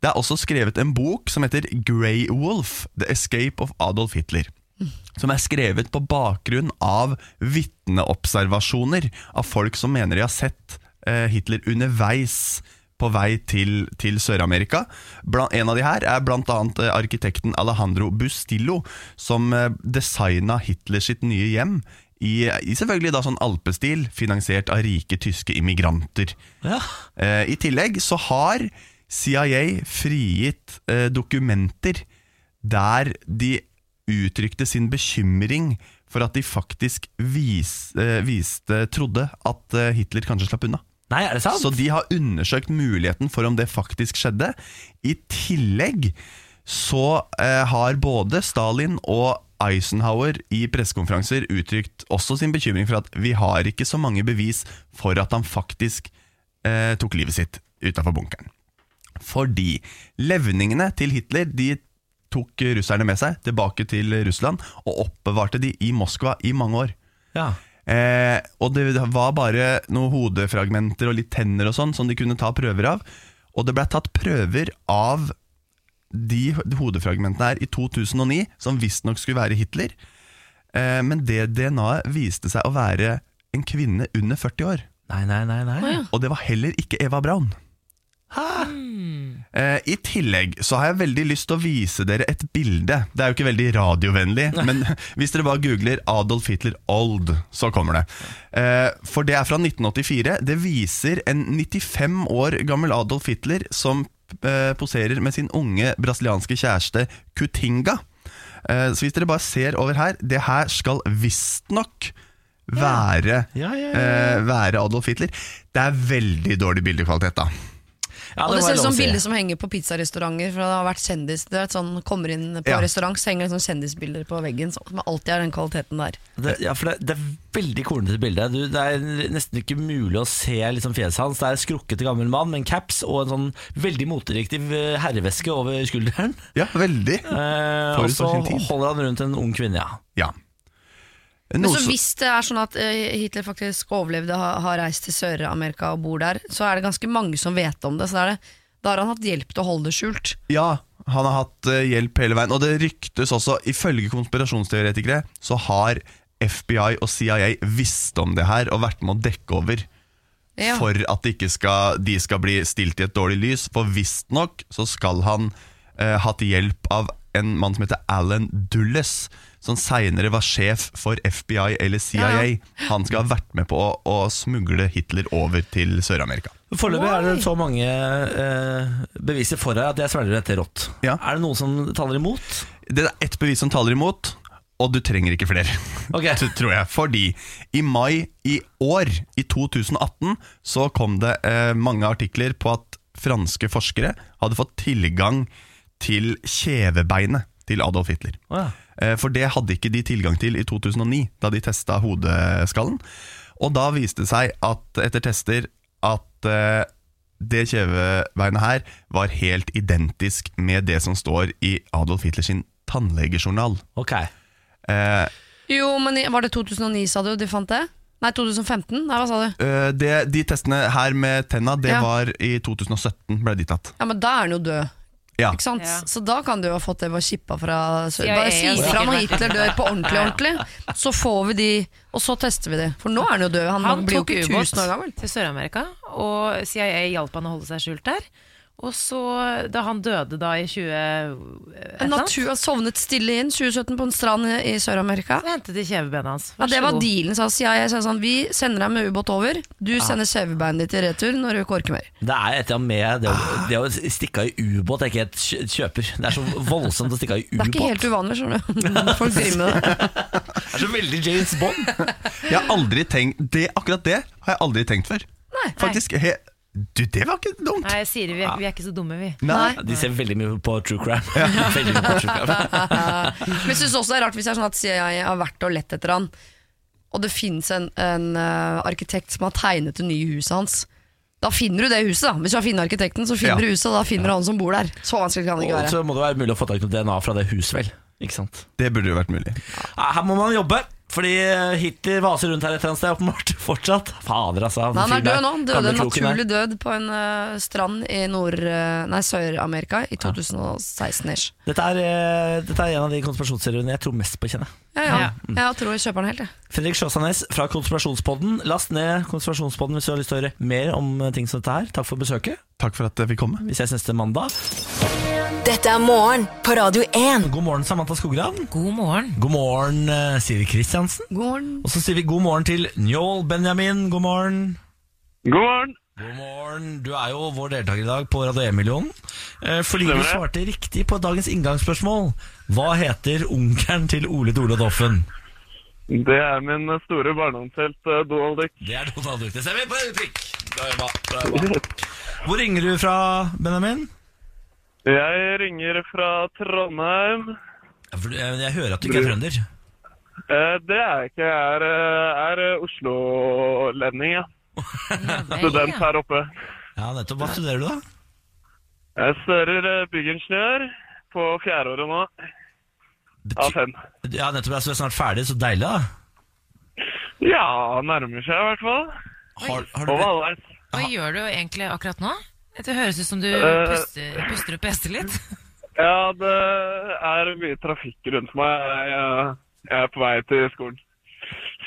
Det er også skrevet en bok som heter Grey Wolf, The Escape of Adolf Hitler. Som er skrevet på bakgrunn av vitneobservasjoner av folk som mener de har sett eh, Hitler underveis på vei til, til Sør-Amerika. En av de her er bl.a. arkitekten Alejandro Bustillo, som eh, designa Hitler sitt nye hjem. I, I selvfølgelig da sånn alpestil, finansiert av rike tyske immigranter. Ja. Eh, I tillegg så har CIA frigitt eh, dokumenter der de uttrykte sin bekymring for at de faktisk vis, eh, viste, trodde at eh, Hitler kanskje slapp unna. Nei, er det sant? Så de har undersøkt muligheten for om det faktisk skjedde. I tillegg så eh, har både Stalin og Eisenhower i pressekonferanser uttrykt også sin bekymring for at vi har ikke så mange bevis for at han faktisk eh, tok livet sitt utafor bunkeren. Fordi levningene til Hitler de tok russerne med seg tilbake til Russland og oppbevarte de i Moskva i mange år. Ja. Eh, og det var bare noen hodefragmenter og litt tenner og sånn som de kunne ta prøver av. Og det ble tatt prøver av de hodefragmentene her i 2009, som visstnok skulle være Hitler. Eh, men det DNA-et viste seg å være en kvinne under 40 år. Nei, nei, nei. nei. Og det var heller ikke Eva Braun. Eh, I tillegg så har jeg veldig lyst til å vise dere et bilde. Det er jo ikke veldig radiovennlig, men hvis dere bare googler Adolf Hitler old, så kommer det. Eh, for det er fra 1984. Det viser en 95 år gammel Adolf Hitler som eh, poserer med sin unge brasilianske kjæreste Kutinga. Eh, så hvis dere bare ser over her, det her skal visstnok være, eh, være Adolf Hitler. Det er veldig dårlig bildekvalitet, da. Ja, Og det ser ut som bilder som henger på pizzarestauranter. For det har vært kjendis Det er et sånn, Kommer inn på Ja. restaurant, så henger det sånn kjendisbilder på veggen. Som alltid er den kvaliteten der. Det, ja, for det, det er veldig kornete bilde. Du, det er nesten ikke mulig å se liksom fjeset hans. Det er en skrukkete gammel mann med en caps og en sånn veldig moteriktig eh, herreveske over skulderen. Ja, veldig. Eh, og så holder han rundt en ung kvinne, ja. Ja. Men så hvis det er sånn at eh, Hitler faktisk overlevde og har, reist til Sør-Amerika og bor der, så er det ganske mange som vet om det. Så det, da har han hatt hjelp til å holde det skjult. Ja, han har hatt eh, hjelp hele veien. Og det ryktes også, ifølge konspirasjonsteoretikere, så har FBI og CIA visst om det her og vært med å dekke over. Ja. For at de ikke skal, de skal bli stilt i et dårlig lys. For visstnok så skal han eh, hatt hjelp av en mann som heter Alan Dulles, som seinere var sjef for FBI eller CIA. Ja, Han skal ha vært med på å, å smugle Hitler over til Sør-Amerika. Foreløpig er det så mange eh, beviser for deg at jeg svelger dette rått. Ja. Er det noe som taler imot? Det er ett bevis som taler imot, og du trenger ikke flere. Okay. Tror jeg. Fordi i mai i år, i 2018, så kom det eh, mange artikler på at franske forskere hadde fått tilgang til kjevebeinet til Adolf Hitler. Oh, ja. Eh, For det hadde ikke de tilgang til i 2009, da de testa hodeskallen. Og da viste det seg at etter tester at eh, det kjevebeinet her var helt identisk med det som står i Adolf Hitler sin tannlegejournal. Ok. Eh, Jo, men var det 2009, sa du? De fant det? Nei, 2015? Nei, hva sa du? eh, det, de testene her med tenna, det Ja. var i 2017 ble de tatt. Ja, men da er han jo død. Ja. Ikke sant? Ja. Så da kan du jo ha fått det Bare chippa fra Sør. Bare si fra når Hitler dør på ordentlig, ordentlig. Så får vi de, og så tester vi de. For nå er han jo død. Han, Han blir jo ikke 1000 år gammel. til Sør-Amerika, og CIA hjalp han å holde seg skjult der. Og så, da han døde da i 20... En natur har sovnet stille inn 2017 på en strand i Sør-Amerika. så hentet de kjevebenet hans. Ja, det var god. dealen, sa CIA. Jeg sa sånn, vi sender deg med ubåt over. Du sender kjevebeinet ditt i retur når du ikke orker mer. Det er et eller annet med det å, det å stikke av i ubåt er ikke et kjøper. Det er så voldsomt å stikke av i Det er ikke helt uvanlig, skjønner du. Folk driver med det. Det er så veldig James Bond. Jeg har aldri tenkt det, Akkurat det har jeg aldri tenkt før. Nei. Faktisk, he, Du, det var ikke dumt! Nei, Siri, vi er, vi er ikke så dumme, vi. Nei. De ser veldig mye på true crime. Veldig mye på true crime. Men jeg synes også det er rart hvis det er sånn at CIA har vært og lett etter han, og det finnes en, en uh, arkitekt som har tegnet det nye huset hans. Da finner du det huset, da. Hvis du har funnet arkitekten, så finner Ja. du huset, og da finner du han som bor der. Så vanskelig kan det ikke være. Og så må det være mulig å få tak i noe DNA fra det huset, vel. Ikke sant? Det burde jo vært mulig. Her må man jobbe. Fordi Hitler vaser rundt her et eller annet sted, åpenbart. Fortsatt. Fader, altså. Nei, han er død nå. Han Døde en naturlig død på en uh, strand i Nord- eh, nei, Sør-Amerika i 2016-ish. Dette er, eh, dette er en av de konspirasjonsseriene jeg tror mest på, kjenner. Ja, ja. Mm. Jeg tror jeg kjøper den helt, jeg. Fredrik Sjåsanes fra Konspirasjonspodden. Last ned Konspirasjonspodden hvis du har lyst til å høre mer om ting som dette her. Takk for besøket. Takk for at jeg fikk komme. Vi ses neste mandag. Dette er morgen på Radio 1. God morgen, Samantha Skogran. God morgen. God morgen, eh, Siri Kristiansen. God morgen. Og så sier vi god morgen til Njål Benjamin. God morgen. God morgen. God morgen. Du er jo vår deltaker i dag på Radio 1-millionen. Eh, Fordi du Stemmer det. svarte riktig på dagens inngangsspørsmål. Hva heter onkelen til Ole Dole Doffen? Det er min store barndomshelt eh, Donald Duck. Det er Donald Duck. Det stemmer på en prikk. Bra jobba. Bra jobba. Hvor ringer du fra, Benjamin? Jeg ringer fra Trondheim. For Jeg, jeg hører at du ikke er trønder. Eh, Det er jeg ikke. Jeg er, eh, er eh, Oslo-lending, ja. Student her oppe. Ja, nettopp. Hva studerer du, da? Jeg studerer byggingeniør på fjerdeåret nå, av fem. Ja, nettopp. Så du er snart ferdig. Så deilig, da. Ja, nærmer seg i hvert fall. Har, har du. Hva gjør du egentlig akkurat nå? Det høres ut som du Eh. puster, puster og peser litt. Ja, det er mye trafikk rundt meg. Jeg, jeg er på vei til skolen.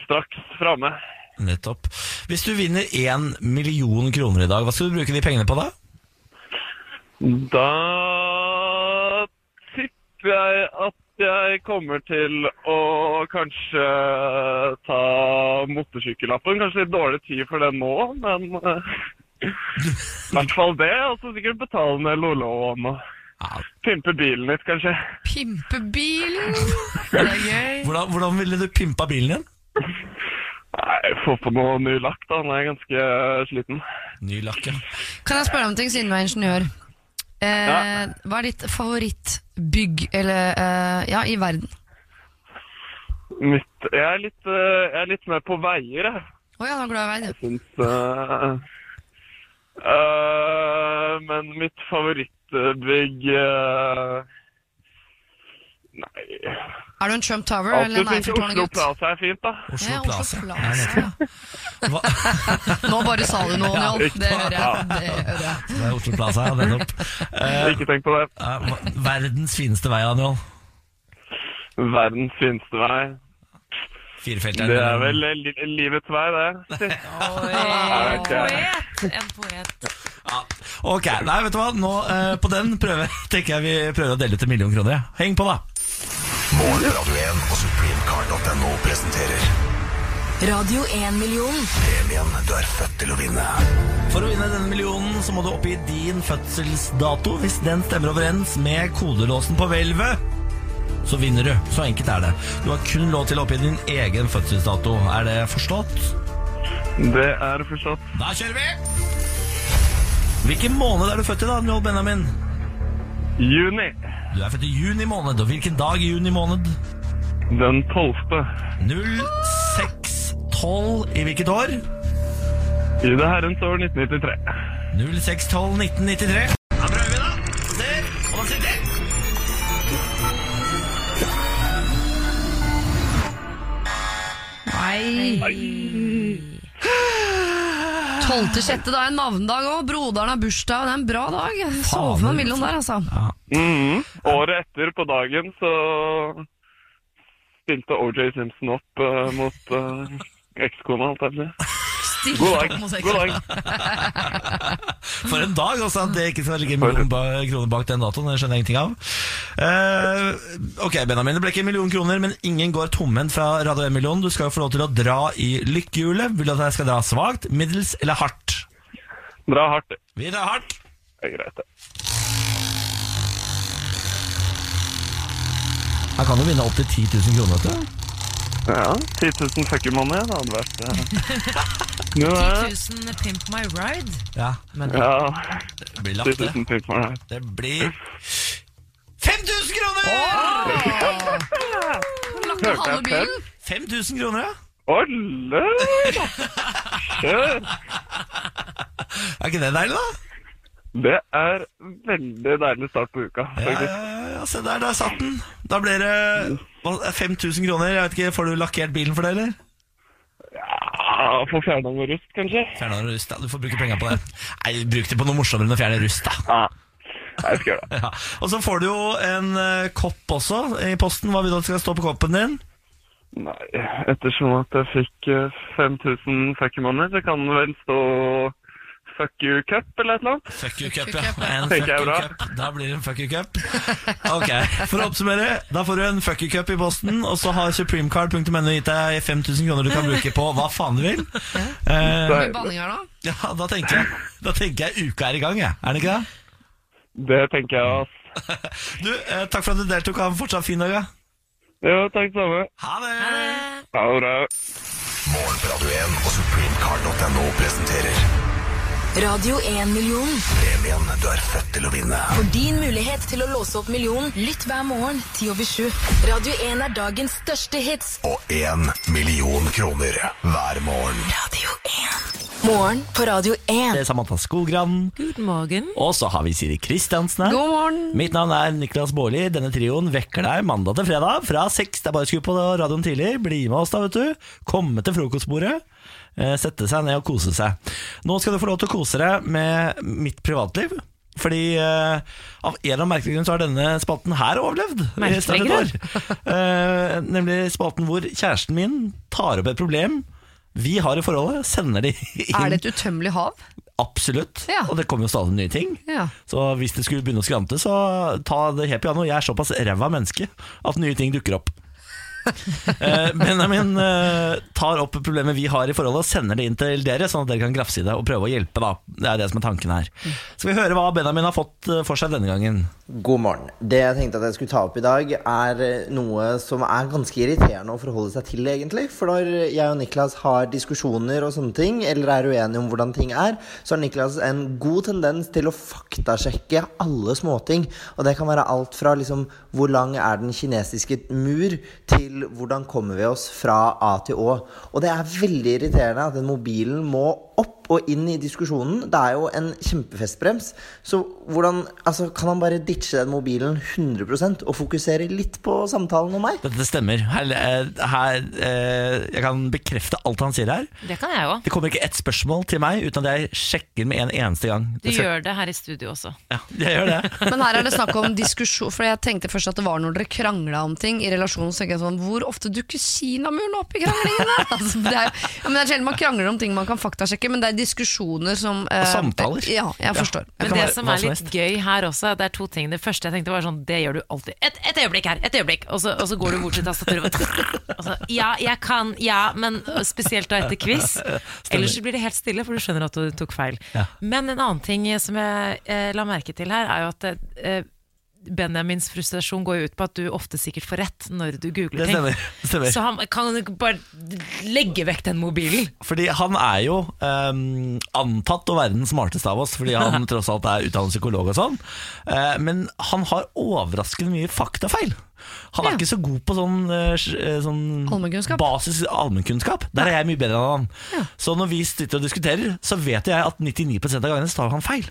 Straks framme. nettopp. Hvis du vinner én million kroner i dag, hva skal du bruke de pengene på da? Da tipper jeg at jeg kommer til å kanskje ta motorsykkellappen. Kanskje litt dårlig tid for den nå, men eh, i hvert fall det. Og så sikkert betale ned lån og pimpe bilen litt, kanskje. Pimpe bilen! Det er gøy. hvordan, hvordan ville du pimpa bilen din? Nei, Få på noe ny lakk, da. Han er ganske sliten. Ny lakk, ja. Kan jeg spørre om ting, siden du er ingeniør? Eh, Ja. Hva er ditt favorittbygg eller, eh, ja, i verden? Mitt, jeg, er litt, eh, jeg er litt mer på veier, jeg. Å ja, du er glad i veier. Jeg syns eh, eh, Men mitt favorittbygg uh, Nei Er du en Trump Tower eller nei en syns Eiffeltårnet, Oslo gutt? Plaza er fint, da. Oslo Ja, Plaza. Oslo Plaza. Nå bare sa du noe, Njål. Det hører jeg. Det hører jeg. det er Oslo Plaza, ja, nettopp. Uh, Ikke tenk på det. ja, verdens fineste vei, Anjol. Verdens fineste vei. Firefelteren. Det er vel li livets vei, det. En poet! En poet. Ja. Ok, nei, vet du hva? Nå, eh, på den prøve, tenker jeg vi prøver å dele ut en million kroner. Heng på, da. Morgen Radio 1 og supremecard.no presenterer Radio 1-million. premien du er født til å vinne. For å vinne denne millionen så må du oppgi din fødselsdato. Hvis den stemmer overens med kodelåsen på hvelvet, så vinner du. Så enkelt er det. Du har kun lov til å oppgi din egen fødselsdato. Er det forstått? Det er forstått. Da kjører vi! Hvilken måned er du født i, da, Njål Benjamin? Juni. Du er født i juni måned. Og hvilken dag i juni måned? Den tolvte. 0612 i hvilket år? I det herrens år 1993. 0612 1993. Nei. Tolvte sjette, da er navnedag òg. Broderen har bursdag. Det er en bra dag. Sove med Millon der, altså. Mhm. Året etter, på dagen, så spilte OJ Simpson opp uh, mot uh, ekskona, holdt jeg på å si. God dag. God dag. For en dag, altså. At det ikke skal ligge en million ba kroner bak den datoen. Det skjønner jeg ingenting av. Uh, ok, Benjamin. Det ble ikke en million kroner, men ingen går tomhendt fra Radio 1-millionen. Du skal jo få lov til å dra i lykkehjulet. Vil du at jeg skal dra svakt, middels eller hardt? Dra hardt. Vi drar hardt. Det er greit, det. Her kan du vinne opptil 10 000 kroner. vet du. Ja, 10 000 fuck you money, det hadde vært Jo, 10 000 Pimp My Ride. Ja, men Ja, det blir lagt, det. 000 pimp my ride. Det blir 5000 kroner! Lagt ned halve bilen. 5000 kroner, ja. Olle! Kjør! Er ikke det deilig, da? Det er veldig deilig start på uka, Ja, ja, ja, se der, der satt den. Da blir det 5000 kroner, jeg vet ikke, får du lakkert bilen for det, eller? Ja, Få fjerna noe rust, kanskje? Fjerna noe rust, ja. Du får bruke penger på det. Nei, bruk det på noe morsommere enn å fjerne rust, da. Ja. Jeg skal gjøre det. Ja. Og så får du jo en uh, kopp også i posten. Hva vil du at skal stå på koppen din? Nei, ettersom at jeg fikk uh, 5000 fuck så kan den vel stå fuck you cup eller et eller annet. Fuck you cup, ja. En fuck you cup. Da blir det en fuck you cup. Ok, For å oppsummere, da får du en fuck you cup i posten, og så har supremecard.no gitt deg 5000 kroner du kan bruke på hva faen du vil. Eh, Mye banning ja, da tenker jeg Da tenker jeg uka er i gang, jeg. Er det ikke det? Det tenker jeg, ass. Du, eh, Takk for at du deltok. Ha en fortsatt fin dag. ja. Jo, takk samme. Ha det! Ha det bra. Morgen på Radio 1 og supremecard.no presenterer Radio 1-million. premien du er født til å vinne. For din mulighet til å låse opp millionen, lytt hver morgen 10 over 7. Radio 1 er dagens største hits. Og én million kroner hver morgen. Radio 1. Morgen på Radio 1. Det er Samantha Skogran. Guten morgen. Og så har vi Siri Kristiansen her. God morgen. Mitt navn er Niklas Baarli. Denne trioen vekker deg mandag til fredag fra seks. Det er bare å skru på radioen tidlig. Bli med oss, da, vet du. Komme til frokostbordet. Eh, Sette seg ned og kose seg. Nå skal du få lov til å kose deg med mitt privatliv. Fordi uh, av en eller annen merkelig grunn så har denne spalten her overlevd. Merkelig grunn? uh. Nemlig spalten hvor kjæresten min tar opp et problem vi har i forholdet, sender de inn. Er det et utømmelig hav? Absolutt. Ja. Og det kommer jo stadig nye ting. Ja. Så hvis det skulle begynne å skrante, så ta det helt piano. Jeg er såpass ræva menneske at nye ting dukker opp. Eh, Benjamin eh, tar opp problemet vi har i forholdet og sender det inn til dere, sånn at dere kan grafse i det og prøve å hjelpe. da Det er det som er tanken her. Skal vi høre hva Benjamin har fått eh, for seg denne gangen? God morgen. Det jeg tenkte at jeg skulle ta opp i dag, er noe som er ganske irriterende å forholde seg til, egentlig. For når jeg og Niklas har diskusjoner og sånne ting, eller er uenige om hvordan ting er, så har Niklas en god tendens til å faktasjekke alle småting. Og det kan være alt fra liksom hvor lang er den kinesiske mur, til hvordan kommer vi oss fra A til Å. Og det er veldig irriterende at den mobilen må opp og inn i diskusjonen. Det er jo en kjempefestbrems. Så hvordan altså, kan han bare ditche den mobilen 100% og fokusere litt på samtalen om meg? Dette stemmer. Her, eh, her, eh, jeg kan bekrefte alt han sier her. Det kan jeg også. Det kommer ikke ett spørsmål til meg uten at jeg sjekker med en eneste gang. Du Det skal- gjør det her i studio også. Ja, jeg gjør det. Men her er det snakk om diskusjon For jeg tenkte først at det var når dere krangla om ting i relasjonen. Så tenker jeg sånn, Hvor ofte dukker Kinamuren opp i kranglingene? Altså, det, er, ja, men det er sjelden man krangler om ting man kan faktasjekke, men det er diskusjoner som eh, samtaler. Ja, jeg forstår. Ja, Men det være som er litt gøy her også, det er to ting. Det første jeg tenkte var sånn, det gjør du alltid. Et, et øyeblikk her, et øyeblikk! Og så, og så går du bort til tastaturet og altså, Ja, jeg kan, ja, men spesielt da etter quiz. Ellers blir det helt stille, for du skjønner at du tok feil. Ja. Men en annen ting som jeg eh, la merke til her, er jo at eh, Benjamins frustrasjon går jo ut på at du ofte sikkert får rett når du googler Det ting. stemmer. Det stemmer. Så han kan bare legge vekk den mobilen. Fordi han er jo um, antatt å være den smarteste av oss, fordi han tross alt er utdannet psykolog og sånn. Uh, men han har overraskende mye faktafeil. Han er Ja. ikke så god på sånn, eh, eh, sånn Allmennkunnskap. basis allmennkunnskap. Der er jeg mye bedre enn han. Så når vi sitter og diskuterer, så vet jeg at 99% av gangene så tar han feil.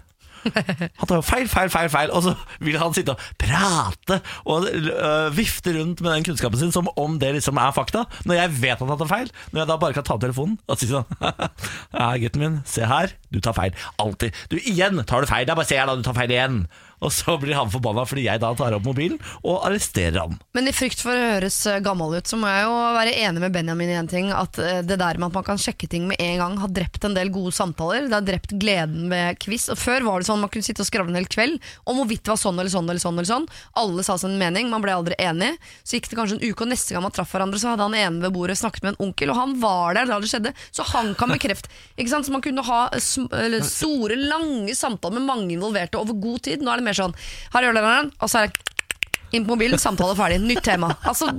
Han tar jo feil, feil, feil, feil Og så vil han sitte og prate Og øh, vifte rundt med den kunnskapen sin Som om det liksom er fakta. Når jeg vet at han tar feil Når jeg da bare kan ta telefonen Og si sånn Ja, gutten min, se her Du tar feil, alltid. Du, igjen tar du feil. Det er bare se her da, du tar feil igjen Og så blir han forbanna Fordi jeg da tar opp mobilen Og arresterer han Men i frykt for å høres eh, gammel ut, så må jeg jo være enig med Benjamin i en ting. At eh, det der med at man kan sjekke ting med en gang, har drept en del gode samtaler. Det har drept gleden med quiz. Og før var det sånn man kunne sitte og skravle en hel kveld om hvorvidt det var sånn eller sånn eller sånn. eller sånn. Alle sa sin mening, man ble aldri enig. Så gikk det kanskje en uke, og neste gang man traff hverandre, så hadde han ene ved bordet snakket med en onkel, og han var der da det skjedde. Så han kan bekrefte. Ikke sant? Så man kunne ha store, lange samtaler med mange involverte over god tid. Nå er det mer sånn Her gjør dere og så er det inn på mobilen, samtale ferdig, nytt tema. Altså,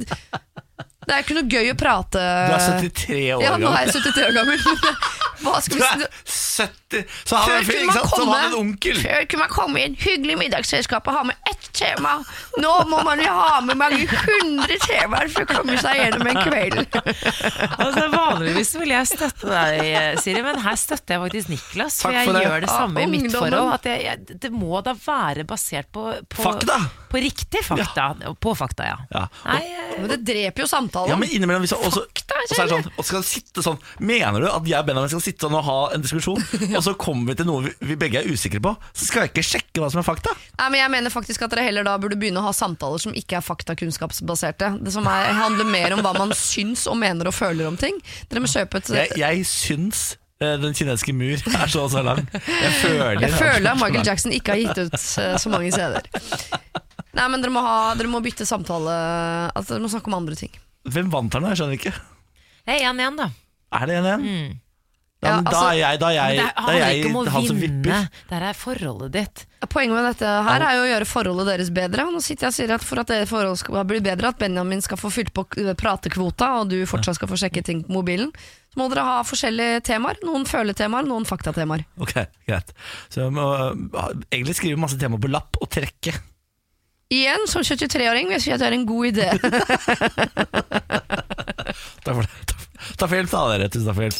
det er ikke noe gøy å prate Du er 73 år Ja, nå er jeg 73 år gammel. Hva skal vi si? 70 Så har Før kunne ikke man komme- en onkel Før kunne man komme i en hyggelig middagsselskap og ha med ett tema. Nå må man jo ha med mange hundre temaer for å komme seg gjennom en kveld. Altså, vanligvis ville jeg støtte deg, Siri, men her støtter jeg faktisk Niklas. For for jeg det. gjør det samme Ja, i mitt ungdommen. forhold. At jeg, jeg, det må da være basert på, på Fakta. På riktig fakta. På fakta, ja. Ja. Nei, eh, Men det dreper jo samtalen. Ja, men innimellom hvis jeg, også, Fakta, og så er det sånn, og skal sitte sånn Mener du at jeg og Benjamin skal sitte sånn og ha en diskusjon, og så kommer vi til noe vi, vi begge er usikre på, så skal jeg ikke sjekke hva som er fakta? Nei, men jeg mener faktisk at dere heller da burde begynne å ha samtaler som ikke er faktakunnskapsbaserte. Det som er, handler mer om hva man syns og mener og føler om ting. Dere må kjøpe et Jeg, jeg syns eh, den kinesiske mur er så og så lang. Jeg føler Jeg føler at Michael. Jackson ikke har gitt ut eh, så mange CD-er. Nei, men dere må, ha, dere må bytte samtale Altså, Dere må snakke om andre ting. Hvem vant her nå? Jeg skjønner ikke. det er 1-1, da. Er det en igjen? Ja, men da altså- er jeg, da er jeg, det da er handler jeg ikke om å han som vinne. vipper. Det her er forholdet ditt. Poenget med dette her er jo å gjøre forholdet deres bedre. Nå sitter jeg og sier at For at det forholdet skal bli bedre, at Benjamin skal få fylt på pratekvota, og du fortsatt skal få sjekke ting på mobilen, så må dere ha forskjellige temaer. Noen føletemaer, noen faktatemaer. Ok, greit. Så jeg må uh, egentlig skrive masse temaer på lapp og trekke. Igjen, som 73-åring vil jeg si at det er en god idé. Takk for det. Takk- Takk for hjelp, da, dere. Tusen takk for hjelp.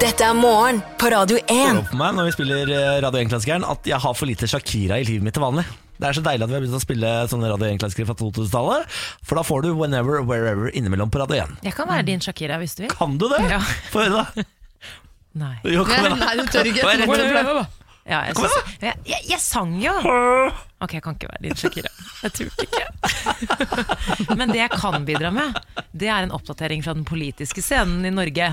Dette er morgen på Radio 1. går opp meg når vi spiller eh, Radio 1-klassikeren at jeg har for lite Shakira i livet mitt til vanlig. Det er så deilig at vi har begynt å spille sånne Radio 1-klassikere fra 2000-tallet. For da får du Whenever, Wherever innimellom på Radio 1. Jeg kan være din Shakira hvis du vil. Kan du det? Ja. Få høre, da. Nei. Jo, da. Nei, du tør ikke. Ja, jeg, synes, jeg, jeg, jeg sang jo! Ok, jeg kan ikke være din Shakira. Jeg turte ikke. Men det jeg kan bidra med, det er en oppdatering fra den politiske scenen i Norge.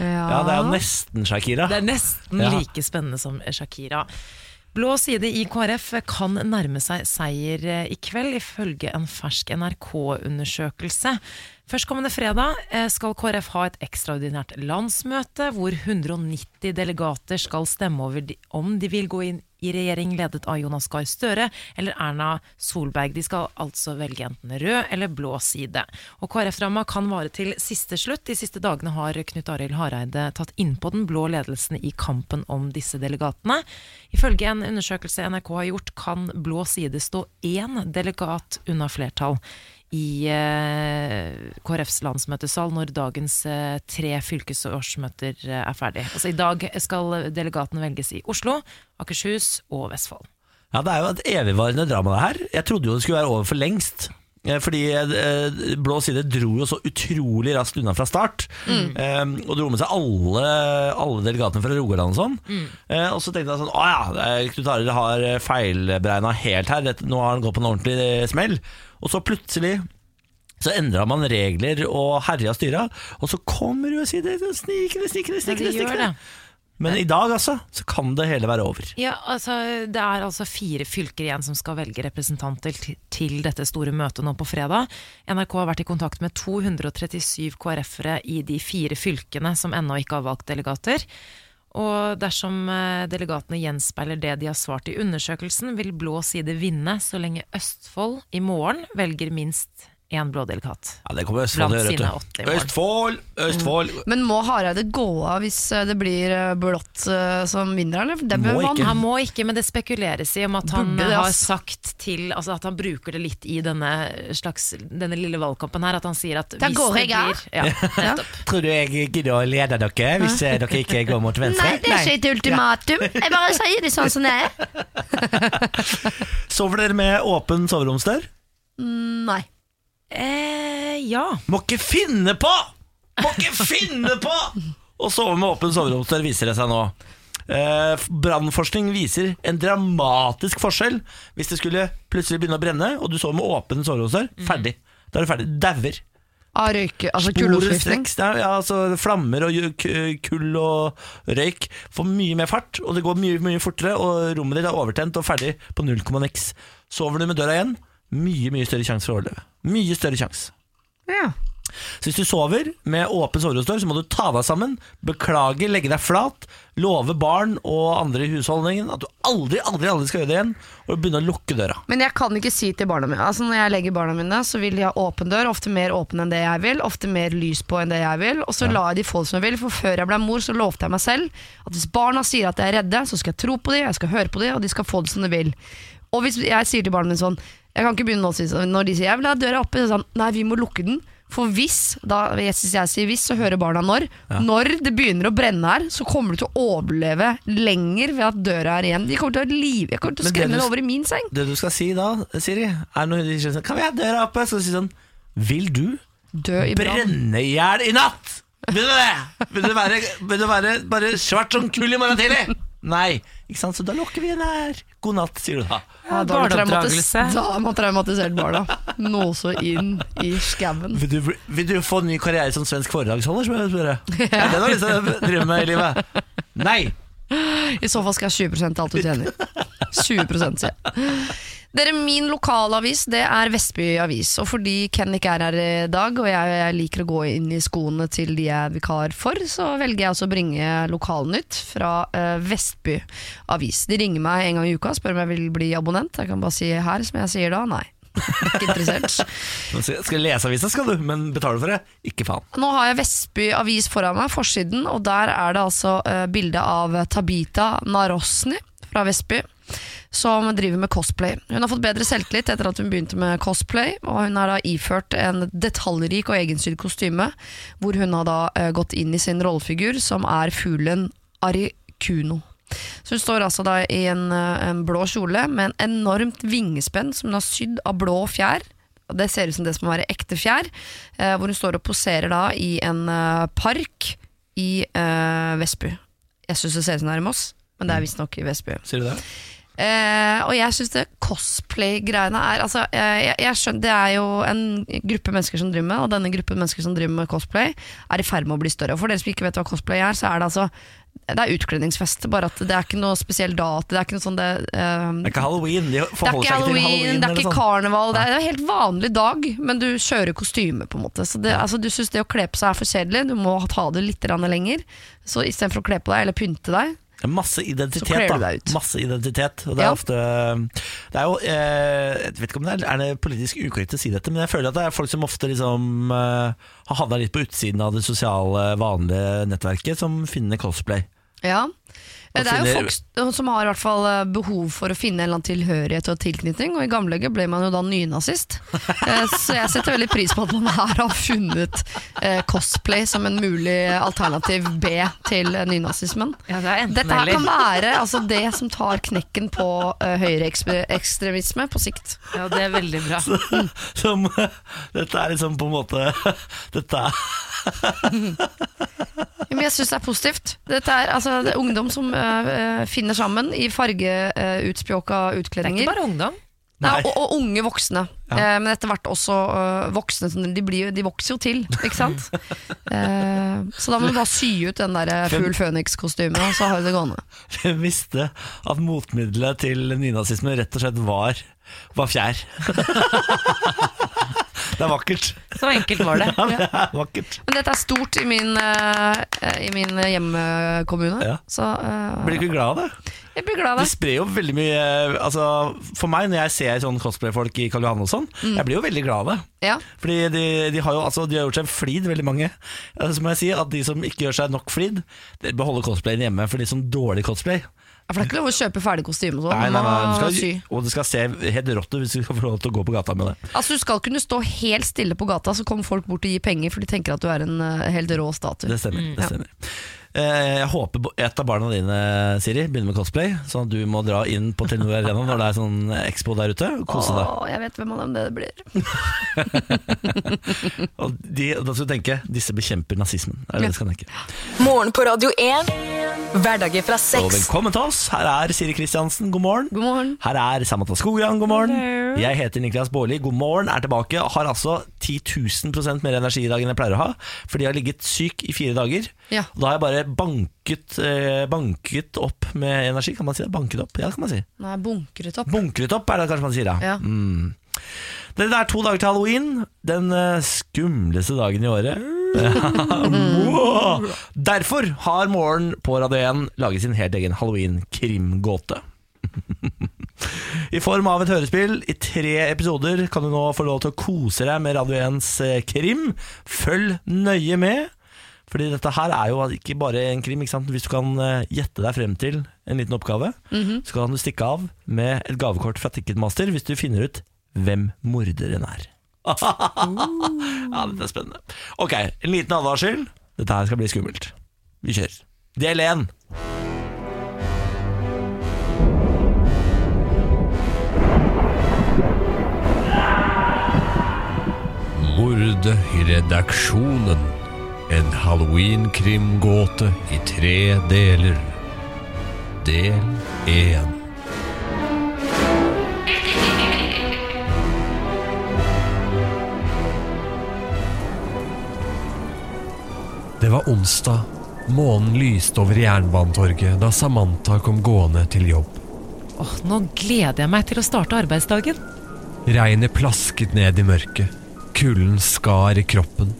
Ja, det er jo nesten Shakira. Det er nesten Ja. like spennende som Shakira. Blå side i KrF kan nærme seg seier eh, i kveld, ifølge en fersk NRK-undersøkelse. Førstkommende fredag eh, skal KrF ha et ekstraordinært landsmøte, hvor 190 delegater skal stemme over om de vil gå inn i regjering ledet av Jonas Gahr Støre eller Erna Solberg. De skal altså velge enten rød eller blå side. Og KrF-ramma kan vare til siste slutt. De siste dagene har Knut Arild Hareide tatt innpå den blå ledelsen i kampen om disse delegatene. Ifølge en undersøkelse NRK har gjort, kan blå side stå én delegat unna flertall i eh, KrFs landsmøtesal når dagens eh, tre fylkesårsmøter eh, er ferdig. Altså I dag skal delegatene velges i Oslo, Akershus og Vestfold. Ja, Det er jo et evigvarende drama, det her. Jeg trodde jo det skulle være over for lengst. Eh, Fordi eh, Blå side dro jo så utrolig raskt unna fra start. Mm. og dro med seg alle, alle delegatene fra Rogaland og sånn. Mm. og så tenkte jeg sånn Å ja, Knut Arild har feilberegna helt her. Nå har han gått på en ordentlig eh, smell. Og så plutselig så endra man regler og herja styra, og så kommer USA snikende, snikende, snikende. snikende. snikende. det. Men i dag, altså, så kan det hele være over. Ja, altså, Det er altså fire fylker igjen som skal velge representanter til, dette store møtet nå på fredag. NRK har vært i kontakt med 237 KrF-ere i de fire fylkene som ennå ikke har valgt delegater. Og dersom eh, delegatene gjenspeiler det de har svart i undersøkelsen, vil blå side vinne så lenge Østfold i morgen velger minst én blå delegat. Ja, Det kommer Østfold til å gjøre. morgen. Østfold! Mm. Men må Hareide gå av hvis eh, det blir eh, blått eh, som vinner, eller? Det Må bør man- ikke. Han må ikke, men det spekuleres i om at han Burde det, har sagt til Altså at han bruker det litt i denne slags Denne lille valgkampen her. At han sier at hvis går det blir ja. Tror du jeg gidder å lede dere hvis dere ikke går mot venstre? Nei, det er ikke et ultimatum. Jeg bare sier det sånn som det er. Sover dere med åpen soveromsdør? Nei. Eh, ja. Må ikke finne på! Må ikke finne på! Å sove med åpen soveromsdør viser det seg nå. Eh, Brannforskning viser en dramatisk forskjell hvis det skulle plutselig begynne å brenne, og du sover med åpen soveromsdør. Ferdig. Da er du ferdig. Dauer. Av røyke, altså kulloppskifting. Ja, ja, altså flammer og kull og røyk får mye mer fart, og det går mye, mye fortere, og rommet ditt er overtent og ferdig på null komma niks. Sover du med døra igjen, mye, mye større sjanse for å overleve. Mye større sjanse. Ja. Så hvis du sover med åpen soverostår, så må du ta deg sammen, beklage, legge deg flat, love barn og andre i husholdningen at du aldri, aldri, aldri skal gjøre det igjen, og begynne å lukke døra. Men jeg kan ikke si til barna mine Altså Når jeg legger barna mine, så vil de ha åpen dør. Ofte mer åpen enn det jeg vil. Ofte mer lys på enn det jeg vil. Og så lar jeg de få det som de vil. For før jeg ble mor, så lovte jeg meg selv at hvis barna sier at de er redde, så skal jeg tro på dem, jeg skal høre på dem, og de skal få det som de vil. Og hvis jeg sier til barna mine sånn Jeg kan ikke begynne nå å si sånn Når de sier jeg vil ha døra oppe, så sånn Nei, vi må lukke den. For hvis, da, hvis jeg sier hvis, så hører barna når. Når det begynner å brenne her, så kommer du til å overleve lenger ved at døra er igjen. De kommer til å live, jeg kommer til å skremme det over i min seng. Det du skal si da, Siri, er når de sier sånn Kan vi ha døra oppe? Så skal du si sånn Vil du Dø i brenne i hjel i natt? Vil du det? Vil du være, vil du være bare svart som kull i morgen tidlig? Nei. Ikke sant? Så da lukker vi igjen her. God natt, sier du da. Ja, da har man traumatisert barna. Nåse inn i skauen. Vil du, vil du få ny karriere som svensk foredragsholder? Spør jeg spørre. Er det det du har lyst til å drive med i livet? Nei. I så fall skal jeg ha 20 av alt du tjener. 20 sier jeg. Dere, Min lokalavis det er Vestby Avis. Og fordi Ken ikke er her i dag, og jeg, jeg liker å gå inn i skoene til de jeg er vikar for, så velger jeg altså å bringe lokalnytt fra uh, Vestby Avis. De ringer meg en gang i uka og spør om jeg vil bli abonnent. Jeg kan bare si her, som jeg sier da, nei. Ikke interessert. Skal lese avisa, skal du, men betaler du for det? Ikke faen. Nå har jeg Vestby Avis foran meg, forsiden, og der er det altså uh, bilde av Tabita Narosny fra Vestby. Som driver med cosplay. Hun har fått bedre selvtillit etter at hun begynte med cosplay. Og hun har da iført en detaljrik og egensydd kostyme, hvor hun har da eh, gått inn i sin rollefigur, som er fuglen Arikuno. Så hun står altså da i en, eh, en blå kjole med en enormt vingespenn som hun har sydd av blå fjær. Det ser ut som det som må være ekte fjær. Eh, hvor hun står og poserer da i en eh, park i eh, Vestby. Jeg syns det ser ut som det er i Moss, men det er visstnok i Vestby. Sier du det? Eh, og jeg syns det cosplay-greiene er altså, jeg, jeg skjønner, Det er jo en gruppe mennesker som driver med og denne gruppen mennesker som driver med cosplay, er i ferd med å bli større. Og For dere som ikke vet hva cosplay er, så er det altså Det er utkledningsfest. Bare at det er ikke noe spesiell dato. Det er ikke noe sånn det, um, Det er ikke halloween. De det er ikke halloween, halloween. det er ikke sånn. karneval. Det er en helt vanlig dag, men du kjører kostyme, på en måte. Så det, altså, du syns det å kle på seg er for kjedelig, du må ta det litt lenger. Så istedenfor å kle på deg eller pynte deg, Det er masse identitet, da. Masse identitet. Og det er Ja. ofte Det er jo eh, Jeg vet ikke om det er, er det politisk ukorrekt å si dette, men jeg føler at det er folk som ofte liksom eh, har havna litt på utsiden av det sosiale, vanlige nettverket, som finner cosplay. Ja. Det er jo folk som har i hvert fall eh, behov for å finne en eller annen tilhørighet og tilknytning, og i gamle dager ble man jo da nynazist. Eh, Så jeg setter veldig pris på at man her har funnet eh, cosplay som en mulig alternativ B til nynazismen. Ja, det Dette her kan være altså, det som tar knekken på høyreekstremisme på sikt. Ja, det er veldig bra. Som, dette er liksom på en måte Dette er Men jeg syns det er positivt. Dette er, altså, det er ungdom som eh, eh, finner sammen i fargeutspjåka utkledninger Det er ikke bare ungdom. Nei, Nei. og, og unge voksne. Eh, men etter hvert også uh, voksne. De, blir, de vokser jo til, ikke sant? eh, så da må du bare sy ut den der eh, Fugl Føniks-kostymet, og så har du det gående. Hvem visste at motmiddelet til nynazisme rett og slett var, var fjær. det er vakkert. Så enkelt var det. Ja, det er vakkert. Men dette er stort i min, uh, i min hjemmekommune, Ja. så uh, Blir du ikke glad av det? jeg blir glad av det. det. sprer jo veldig mye altså, For meg, når jeg ser sånn cosplay-folk i Karl Johan og sånn, Mm. jeg blir jo veldig glad av det. Ja. Fordi de, de, har jo altså, de har gjort seg flid, veldig mange. Eh, Så må jeg si at de som ikke gjør seg nok flid, de beholder cosplayen hjemme. For de som dårlig cosplay For det er ikke lov å kjøpe ferdig kostyme og sånn. Nei, nei, nei, du skal. Og det skal se helt rått ut hvis du skal få lov til å gå på gata med det. Altså Du skal kunne stå helt stille på gata, så kommer folk bort og gir penger, for de tenker at du er en eh, helt rå statue. Det stemmer. Mm. det stemmer Jeg håper et av barna dine Siri begynner med cosplay, sånn at du må dra inn på Telenor Arena når det er sånn expo der ute. og Kose deg. Åh, jeg vet hvem av dem det blir. Og de, da skal du tenke disse bekjemper nazismen. Det ja. det skal tenke. Morgen på Radio 1. Hverdager fra Og velkommen til oss. Her er Siri Kristiansen, god morgen. God morgen. Her er Samantha Skogran, god morgen. Jeg heter Niklas Baarli, god morgen, er tilbake. Har altså 10 000% mer energi i dag enn jeg pleier å ha, fordi jeg har ligget syk i fire dager. Ja. Da har jeg bare banket, eh, banket opp med energi, kan man si det? Banket opp, ja, kan man si. Nå er bunkret opp. Bunkret opp, er det kanskje man sier, da. Ja. Mm. Det er to dager til halloween, den eh, skumleste dagen i året. Wow. Derfor har Morgen på Radio 1 laget sin helt egen halloween-krimgåte. I form av et hørespill i tre episoder kan du nå få lov til å kose deg med Radio 1s eh, krim. Følg nøye med, fordi dette her er jo ikke bare en krim. Ikke sant? Hvis du kan eh, gjette deg frem til en liten oppgave, så kan du stikke av med et gavekort fra Ticketmaster hvis du finner ut hvem morderen er. ja, dette er spennende. Ok, en liten advarsel. Dette her skal bli skummelt. Vi kjører. Del 1. Mordet i redaksjonen. En halloween-krimgåte i tre deler. Del 1. Det var onsdag. Månen lyste over Jernbanetorget da Samantha kom gående til jobb. Åh, nå gleder jeg meg til å starte arbeidsdagen. Regnet plasket ned i mørket. Kulden skar i kroppen.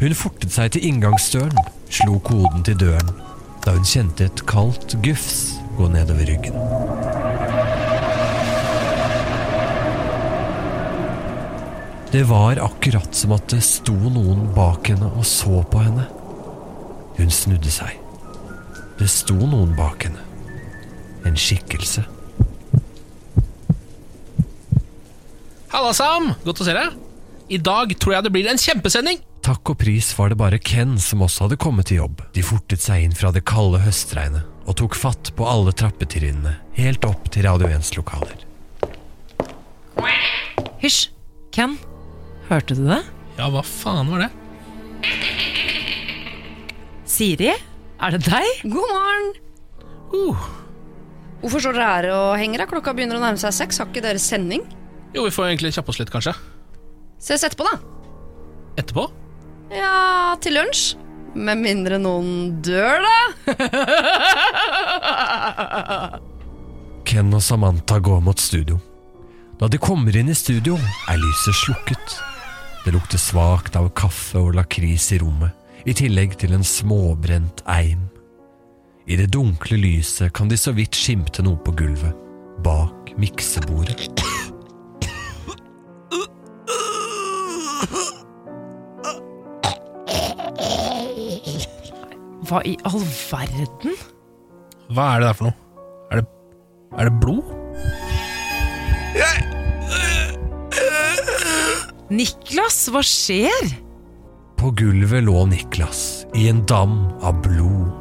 Hun fortet seg til inngangsdøren, slo koden til døren, da hun kjente et kaldt gufs gå nedover ryggen. Det var akkurat som at det sto noen bak henne og så på henne. Hun snudde seg. Det sto noen bak henne. En skikkelse. Halla, Sam! Godt å se deg. I dag tror jeg det blir en kjempesending. Takk og pris var det bare Ken som også hadde kommet til jobb. De fortet seg inn fra det kalde høstregnet og tok fatt på alle trappetrinnene helt opp til Radio 1s lokaler. Hysj! Ken, hørte du det? Ja, hva faen var det? Siri, er det deg? God morgen! Uh, Hvorfor står dere her og henger? da? Klokka begynner å nærme seg seks. Har ikke dere sending? jo, vi får egentlig kjappe oss litt, kanskje. Ses etterpå, da. Etterpå? Ja, til lunsj. Med mindre noen dør, da. Ken og Samantha går mot studio. Da de kommer inn i studio, er lyset slukket. Det lukter svakt av kaffe og lakris i rommet, i tillegg til en småbrent eim. I det dunkle lyset kan de så vidt skimte noe på gulvet, bak miksebordet. Hva i all verden? Hva er det der for noe? Er det, er det blod? Niklas, hva skjer? På gulvet lå Niklas i en dam av blod.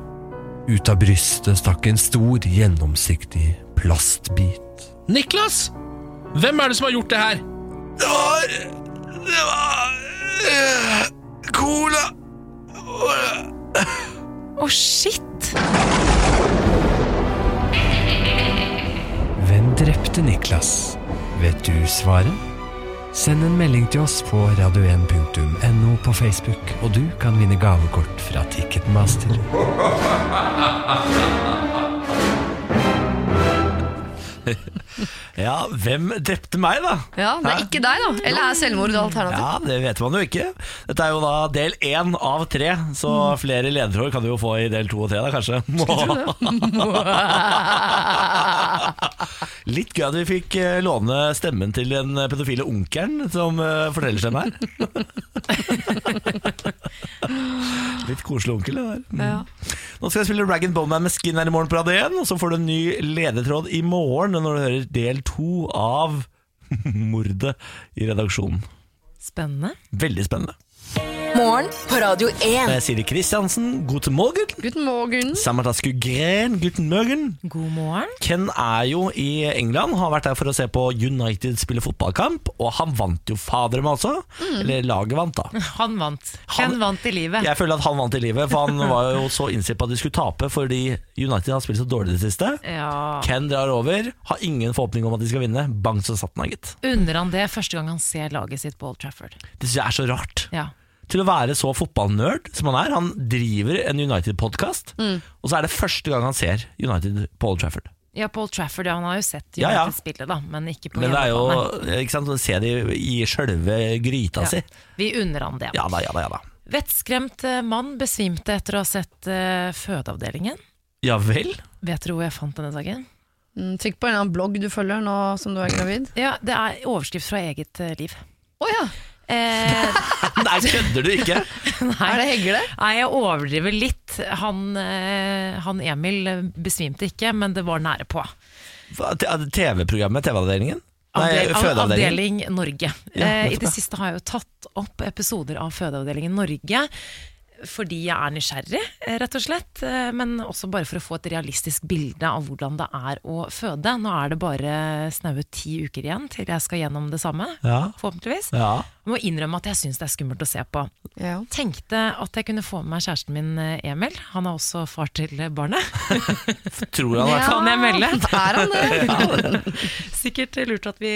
Ut av brystet stakk en stor, gjennomsiktig plastbit. Niklas! Hvem er det som har gjort det her? Det var Det var Cola. Å, shit! Hvem drepte Niklas? Vet du svaret? Send en melding til oss på radio1.no på Facebook, og du kan vinne gavekort fra Ticketmaster. Ja, hvem drepte meg, da? Ja, det er ikke deg, da. Eller er selvmord alternativ? Ja, det vet man jo ikke. Dette er jo da del én av tre, så flere ledetråder kan du jo få i del to og tre, da kanskje. Litt gøy at vi fikk eh, låne stemmen til den pedofile onkelen som forteller seg her. Litt koselig onkel, det der. Mm. Ja. Nå skal jeg spille Rag Bone Man med Skin her i morgen på Radio 1, og så får du en ny ledetråd i morgen når du hører del to av mordet i redaksjonen. Spennende. Veldig spennende. Morgen på Radio 1. Jeg er Siri Kristiansen, guten morgen. Guten morgen. Samantha Gren. guten morgen. God morgen. Ken er jo i England, har vært der for å se på United spille fotballkamp, og han vant jo fader meg også. Eller laget vant, da. Han vant. Ken Han- vant i livet. Jeg føler at han vant i livet, for han var jo så innstilt på at de skulle tape fordi United har spilt så dårlig i det siste. Ja. Ken drar over, har ingen forhåpning om at de skal vinne. Bang, så satt han av, gitt. Unner han det første gang han ser laget sitt på Old Trafford? Det synes jeg er så rart. Ja. Til å være så fotballnerd som han er. Han driver en United-podkast, og så er det første gang han ser United på Old Trafford. Ja, Old Trafford, ja, han har jo sett Ja, ja. United spille, da, men ikke på Men det er jo ikke sant, se de i sjølve gryta si. Vi unner han det. Ja da, ja da. ja da Vettskremt eh, mann besvimte etter å ha sett uh, fødeavdelingen. Ja vel? Vet dere hvor jeg fant denne saken? Mm, Trykk på en eller annen blogg du følger nå som du er gravid. Ja, Det er overskrift fra eget eh, liv. Oh, ja! Eh, Nei, kødder du ikke? Er det Hegle? nei, jeg overdriver litt. Han, eh, han Emil besvimte ikke, men det var nære på. Hva, t- TV-programmet TV-avdelingen? Nei, Avdel- av- Avdeling Norge. Ja, eh, I nettopp, det ja. siste har jeg jo tatt opp episoder av Fødeavdelingen Norge. Fordi jeg er nysgjerrig, eh, rett og slett. eh, Men også bare for å få et realistisk bilde av hvordan det er å føde. Nå er det bare snaue ti uker igjen til jeg skal gjennom det samme. Ja. Forhåpentligvis. Ja. Jeg må innrømme at jeg syns det er skummelt å se på. Ja. Tenkte at jeg kunne få med meg kjæresten min eh, Emil. Han er også far til barnet. Tror han det? Kan jeg melde? Er han det? Sikkert lurt at vi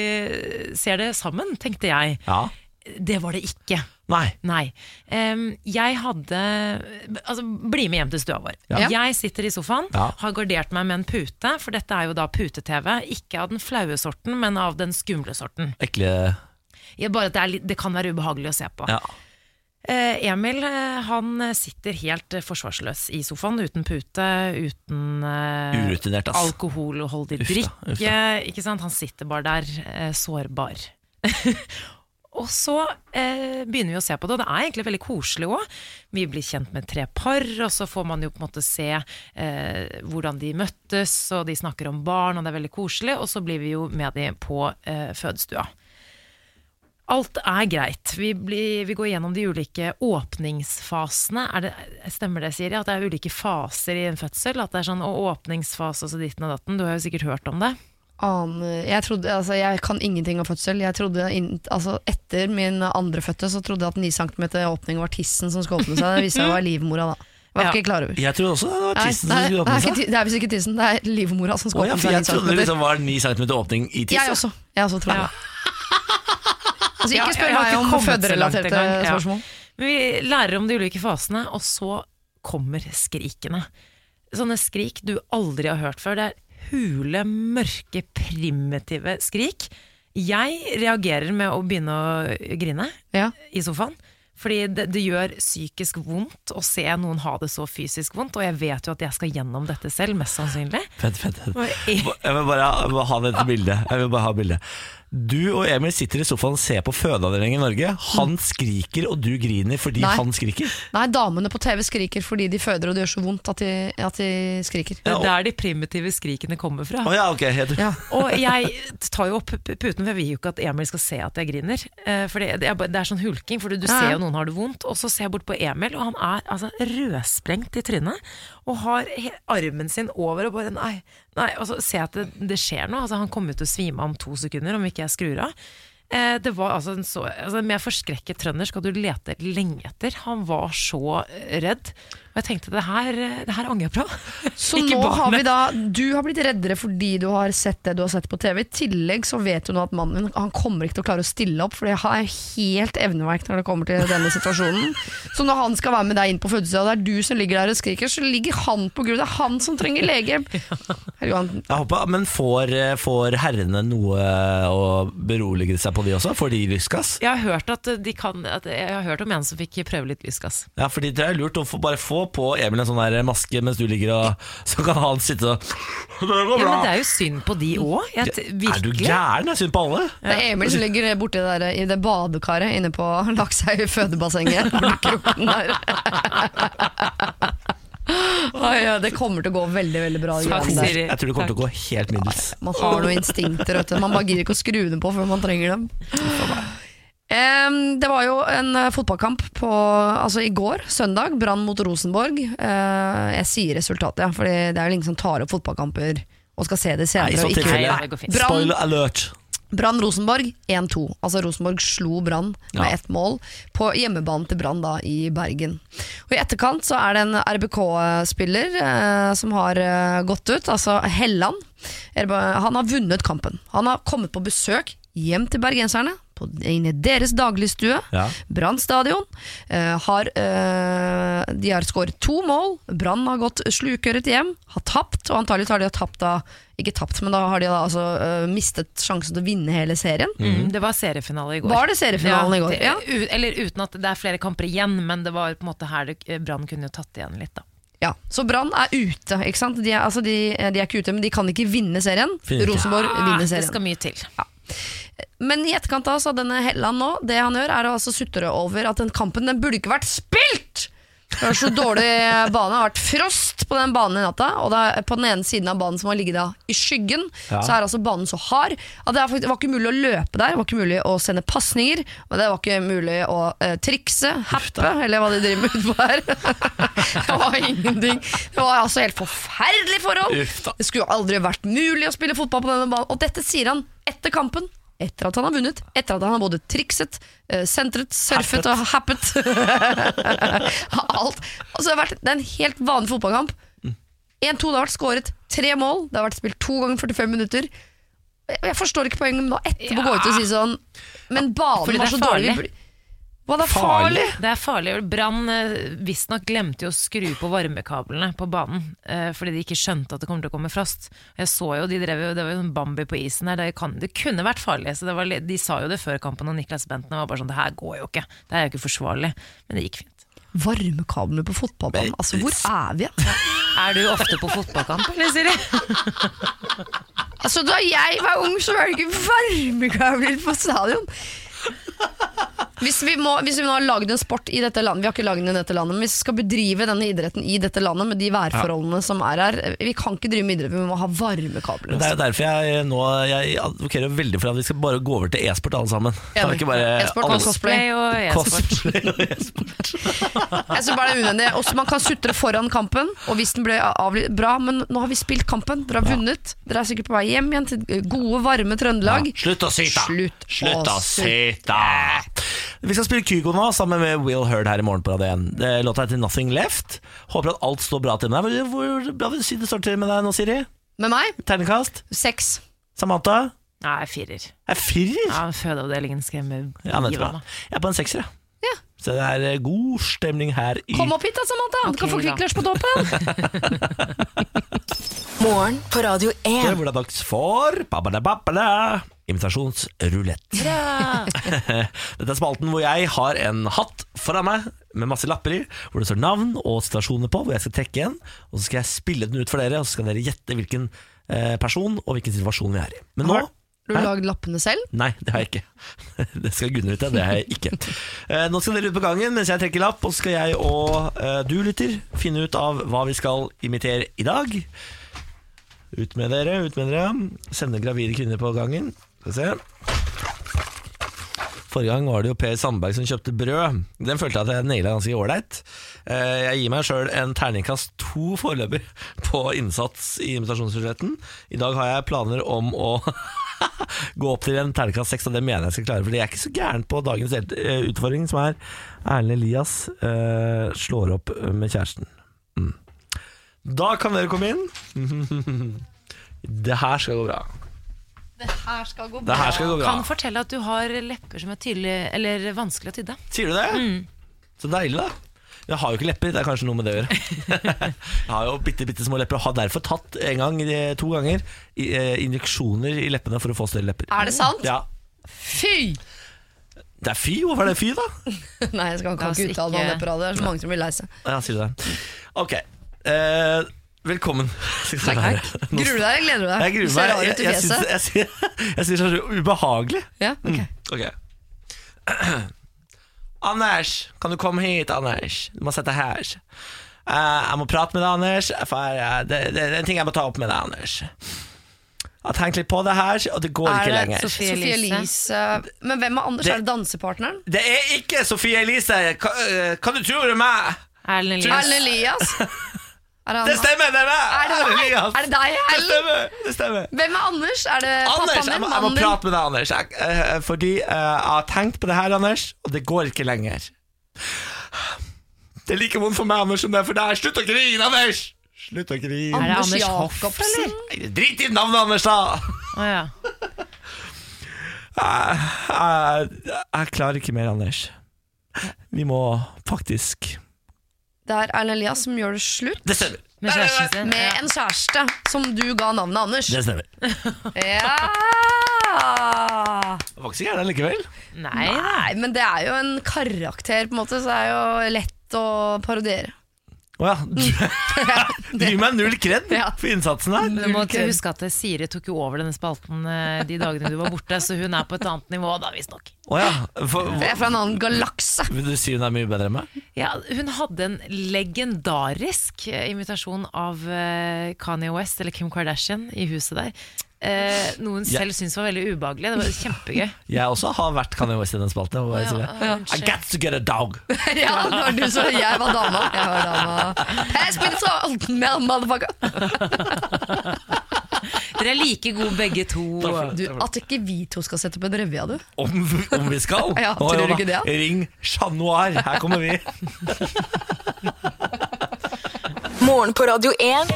ser det sammen, tenkte jeg. Ja. Det var det ikke. Nei. Nei. Um, jeg hadde Altså, bli med hjem til stua vår. Ja. Jeg sitter i sofaen, Ja. har gardert meg med en pute, for dette er jo da pute-TV. Ikke av den flaue sorten, men av den skumle sorten. Ekle Ja, bare at det, er litt, det kan være ubehagelig å se på. Ja. Uh, Emil eh, han sitter helt eh, forsvarsløs i sofaen, uten pute, uten uh, alkoholholdig drikke. Ikke sant? Han sitter bare der, uh, sårbar. og så eh, begynner vi å se på det, og det er egentlig veldig koselig òg. Vi blir kjent med tre par, og så får man jo på en måte se eh, hvordan de møttes, og de snakker om barn, og det er veldig koselig. Og så blir vi jo med de på eh, fødestua. Alt er greit. Vi, blir, vi går gjennom de ulike åpningsfasene. Det, stemmer det, Siri? At det er ulike faser i en fødsel? At det er sånn åpningsfase og så ditten og datten? Du har jo sikkert hørt om det? Aner- Jeg, trodde, altså, jeg kan ingenting om fødsel. Jeg trodde inn, altså, Etter min andre fødte så trodde jeg at 9 cm åpning var tissen som skulle åpne seg. Det viste seg å være livmora da. Var Ja. ikke klar over. Jeg trodde også det var tissen nei, som skulle åpne ikke, seg. det er visst ikke tissen, det er livmora som skulle skal åpne seg. jeg trodde det liksom var 9 cm åpning i tissen. Jeg også. Jeg også trodde Ja. det. Altså, ikke spør meg om føderelaterte spørsmål. Men vi lærer om de ulike fasene, og så kommer skrikene. Sånne skrik du aldri har hørt før. Det er hule, mørke, primitive skrik. Jeg reagerer med å begynne å grine Ja. i sofaen. Fordi det, det gjør psykisk vondt å se noen ha det så fysisk vondt, og jeg vet jo at jeg skal gjennom dette selv, mest sannsynlig. Vent, vent, vent. Jeg- vil bare ha dette bildet. Jeg vil bare ha bildet. Du og Emil sitter i sofaen og ser på fødeavdelingen i Norge. Han skriker, og du griner fordi Nei. han skriker. Nei, damene på TV skriker fordi de føder og det gjør så vondt at de, at de skriker. Det er der de primitive skrikene kommer fra. Å ja, ok. Helt. Ja. Og jeg tar jo opp puten, for jeg vil jo ikke at Emil skal se at jeg griner. Eh, For det, det, er, bare- det er sånn hulking, for du, du Ja, ser jo noen har det vondt. Og så ser jeg bort på Emil, og han er altså rødsprengt i trynet. Og har he armen sin over og bare nei, nei. altså, Se at det, det skjer noe. Altså, han kommer til å svime om to sekunder om ikke jeg skrur av. Eh, det var altså en så altså, Med forskrekket trønder skal du lete lenge etter. Han var så redd. Og jeg tenkte det her, det her angrer jeg på. Så nå har vi da Du har blitt reddere fordi du har sett det du har sett på TV. I tillegg så vet du nå at mannen din Han kommer ikke til å klare å stille opp, for jeg er helt evneverk når det kommer til denne situasjonen. Så når han skal være med deg inn på fødselsdag, og det er du som ligger der og skriker, så ligger han på gulvet. Det er han som trenger legehjelp. Ja. Jeg håper, men får, får herrene noe å berolige seg på de også? Får de lystgass? Jeg har hørt, at de kan, at jeg har hørt om en som fikk prøve litt lystgass. Ja, fordi det er lurt å få, bare få på Emil en sånn der maske mens du ligger og Så kan han sitte og Det går Ja, bra! men det er jo synd på de òg. er du Virkelig. gæren? Det er synd på alle. Det er Emil som ligger borti det der, i det badekaret inne på Lakshaug fødebassenget. kroken. Oi, ja, det kommer til å gå veldig veldig bra. Takk, greiene der. Siri. Jeg tror det kommer til å gå helt middels. Man har noen instinkter, vet du. Man bare gidder ikke å skru dem på før man trenger dem. Det var jo en eh, fotballkamp på, altså i går, søndag. Brann mot Rosenborg. Eh, jeg sier resultatet, ja, for det er jo ingen som tar opp fotballkamper og skal se det senere. Nei, ikke-. Nei, Spoiler alert. Brann Rosenborg 1-2. Altså Rosenborg slo Brann med Ja. ett mål på hjemmebanen til Brann i Bergen. Og I etterkant så er det en RBK-spiller eh, som har eh, gått ut, altså Helland. Han har vunnet kampen. Han har kommet på besøk hjem til bergenserne. På, inn i deres dagligstue. Ja. Brann stadion. Eh, har, eh, de har skåret to mål. Brann har gått slukøret hjem. Har tapt, og antagelig har de tapt da Ikke tapt, men da har de da altså uh, mistet sjansen til å vinne hele serien. Mm, det var seriefinale i går. Var det seriefinalen i går? Ja. Eller uten at det er flere kamper igjen, men det var på en måte her det- Brann kunne jo tatt igjen litt, da. Ja, Så Brann er ute. ikke sant? De er, altså de, de er ikke ute, men de kan ikke vinne serien. Finner ikke. Rosenborg vinner serien. det skal mye til. Men i etterkant av så denne Helland nå, det han gjør er å altså sutre over at den kampen den burde ikke vært spilt! Det var så dårlig bane. Det har vært frost på den banen i natta. Og er på den ene siden av banen som har ligget da i skyggen, Ja. så er altså banen så hard at det er faktisk- det var ikke mulig å løpe der. Det var ikke mulig å sende pasninger. Og det var ikke mulig å eh, trikse, happe, eller hva de driver med utpå her. det var ingenting. Det var altså helt forferdelige forhold. Det skulle aldri vært mulig å spille fotball på denne banen. Og dette sier han etter kampen. Etter at han har vunnet, etter at han har både trikset, eh, sentret, surfet og happet. Alt. Altså, det, har vært, det er en helt vanlig fotballkamp. 1-2, det har vært skåret tre mål. Det har vært spilt to ganger 45 minutter. Jeg forstår ikke poenget med å etterpå gå ut og si sånn Men banen var så dårlig. Farlig. Hva det er farlig? Det er farlig. Brann eh, visstnok glemte jo å skru på varmekablene på banen. eh, Fordi de ikke skjønte at det kommer til å komme frost. Jeg så jo, de drev jo, Det var jo sånn Bambi på isen her. Det, kan, det kunne vært farlig. Så det var, de sa jo det før kampen, og Niklas Bentner var bare sånn Det her går jo ikke. Det er jo ikke forsvarlig. Men det gikk fint. Varmekablene på fotballbanen. Altså, hvor er vi? Er du ofte på fotballkamp, eller Siri? Altså, da jeg var ung, så var det ikke varmekabler på stadion. Hvis vi, må, hvis vi nå har lagd en sport i dette landet Vi har ikke lagd den i dette landet, men hvis vi skal bedrive denne idretten i dette landet med de værforholdene som er her Vi kan ikke drive med idrett, vi må ha varmekabler. Det er jo derfor jeg nå Jeg advokerer veldig for at vi skal bare gå over til e-sport alle sammen. Kan ikke bare E-sport og cosplay. Og e-sport. E-sport. Jeg synes bare det er unødvendig. Også Man kan sutre foran kampen, og hvis den ble avlyst Bra, men nå har vi spilt kampen. Dere har vunnet. Dere er sikkert på vei hjem igjen til gode, varme Trøndelag. Slutt å syte! Slutt Slutt å syte! Vi skal spille Kygo nå, sammen med Will Heard her i morgen på Radio 1. Det Låta heter Nothing Left. Håper at alt står bra til med deg. Hvor bra vil du si det står til med deg nå, Siri? Med meg Tegnekast? seks. Samantha? Nei, firer. Er firer? Ja, Fødeavdelingen skremmer Ja, livet av meg. Jeg er på en sekser, jeg. Ja. Så det er eh, god stemning her i Kom opp hit da, Samantha! Du kan få. Kvikk Lunsj på toppen. Morgen på Radio 1. det er dags for babada-babada, invitasjonsrulett. Dette er spalten hvor jeg har en hatt foran meg med masse lapper i, hvor det står navn og situasjoner på, hvor jeg skal trekke en, og så skal jeg spille den ut for dere, og så skal dere gjette hvilken eh, person og hvilken situasjon vi er i. Men nå Har du lagd lappene selv? Nei, det har jeg ikke. Det skal Gunnar vite, det har jeg ikke. Eh, Nå skal dere ut på gangen mens jeg trekker lapp, og så skal jeg og eh, du lytter finne ut av hva vi skal imitere i dag. Ut med dere, ut med dere. Sende gravide kvinner på gangen. Skal vi se. Forrige gang var det jo Per Sandberg som kjøpte brød. Den følte jeg at jeg naila ganske ålreit. Eh, Jeg gir meg sjøl en terningkast to foreløpig på innsats i invitasjonsbudsjetten. I dag har jeg planer om å gå opp til en terningkast seks, og det mener jeg skal klare. For jeg er ikke så gæren på dagens eh, utfordring, som er Erlend Elias eh, slår opp med kjæresten. Mm. Da kan dere komme inn. Det her skal gå bra. Det her skal gå Det her skal gå bra. Kan fortelle at du har lepper som er tydelig, eller vanskelig å tydde. Sier du det? Så deilig, da. Jeg har jo ikke lepper, det er kanskje noe med det å gjøre. jeg har jo bitte, bitte små lepper og har derfor tatt en gang, eh, to ganger eh, injeksjoner i leppene for å få større lepper. Er det sant? Ja. Fy! Det er fy, hvorfor er det fy, da? Nei, jeg skal, kan ikke uttale meg om ikke- det. Det er så mange som blir lei seg. Ja, sier du det. Ok. Eh, velkommen. Takk, takk. Gruer du deg eller gleder du deg? Jeg gruer Du ser meg. rar ut i Jeg, jeg, fjeset. jeg, syns- jeg syns det er så ubehagelig. Ja, ok. Ok Anders, kan du komme hit, Anders? Du må sette her. Uh, jeg må prate med deg, Anders, for uh, det, det, det er en ting jeg må ta opp med deg, Anders. Jeg har tenkt litt på det her, og det går Er ikke det lenger. Sofie Sofie Elise? Elise Men hvem er Anders? Det- Er det dansepartneren? Det er ikke Sofie Elise! Hva, uh, hva du tror du meg? Erlend Erlend Elias. Elias? Er det, Det stemmer, det er meg! Er det? Elias. Er det deg, Det stemmer, det stemmer. Hvem er Anders? Er det Anders, pappaen jeg må, jeg må prate med deg, Anders. Jeg, uh, fordi uh, jeg har tenkt på det her, Anders, og det går ikke lenger. Det er like vondt for meg, Anders, som det er for deg. Slutt å grine, Anders! Slutt å grine. Er det Anders Jacobsen? Nei, Drit i navnet, Anders, da! Oh, ja. Jeg, jeg, jeg klarer ikke mer, Anders. Vi må faktisk Det er Erlend Elias som gjør det slutt Det stemmer. Med sin. med en kjæreste som du ga navnet Anders. Det stemmer. Ja! Det var ikke så gærent likevel. Nei. Nei, men det er jo en karakter, på en måte, så det er jo lett å parodiere. Å ja. Du, du gir meg null kred for innsatsen her. Du må huske at Siri tok jo over denne spalten eh, de dagene du var borte, så hun er på et annet nivå da, visstnok. Å ja. For, Jeg er fra en annen galakse. vil du si hun er mye bedre enn meg? Ja, hun hadde en legendarisk eh, invitasjon av eh, Kanye West eller Kim Kardashian i huset der. Eh, noen selv yeah. syntes var veldig ubehagelig. Det var kjempegøy. Jeg også har vært Kanye West i den spalten. det. Ja, I got to get a dog. Ja, det var du som Jeg var dama. Jeg var dama. Pass me the salt, motherfucker. Dere er like gode begge to. Du, at ikke vi to skal sette på en revy av du. Om, om vi skal? Ja, tror ja du ikke det. Ring Chat Noir, her kommer vi. Morgen på Radio 1.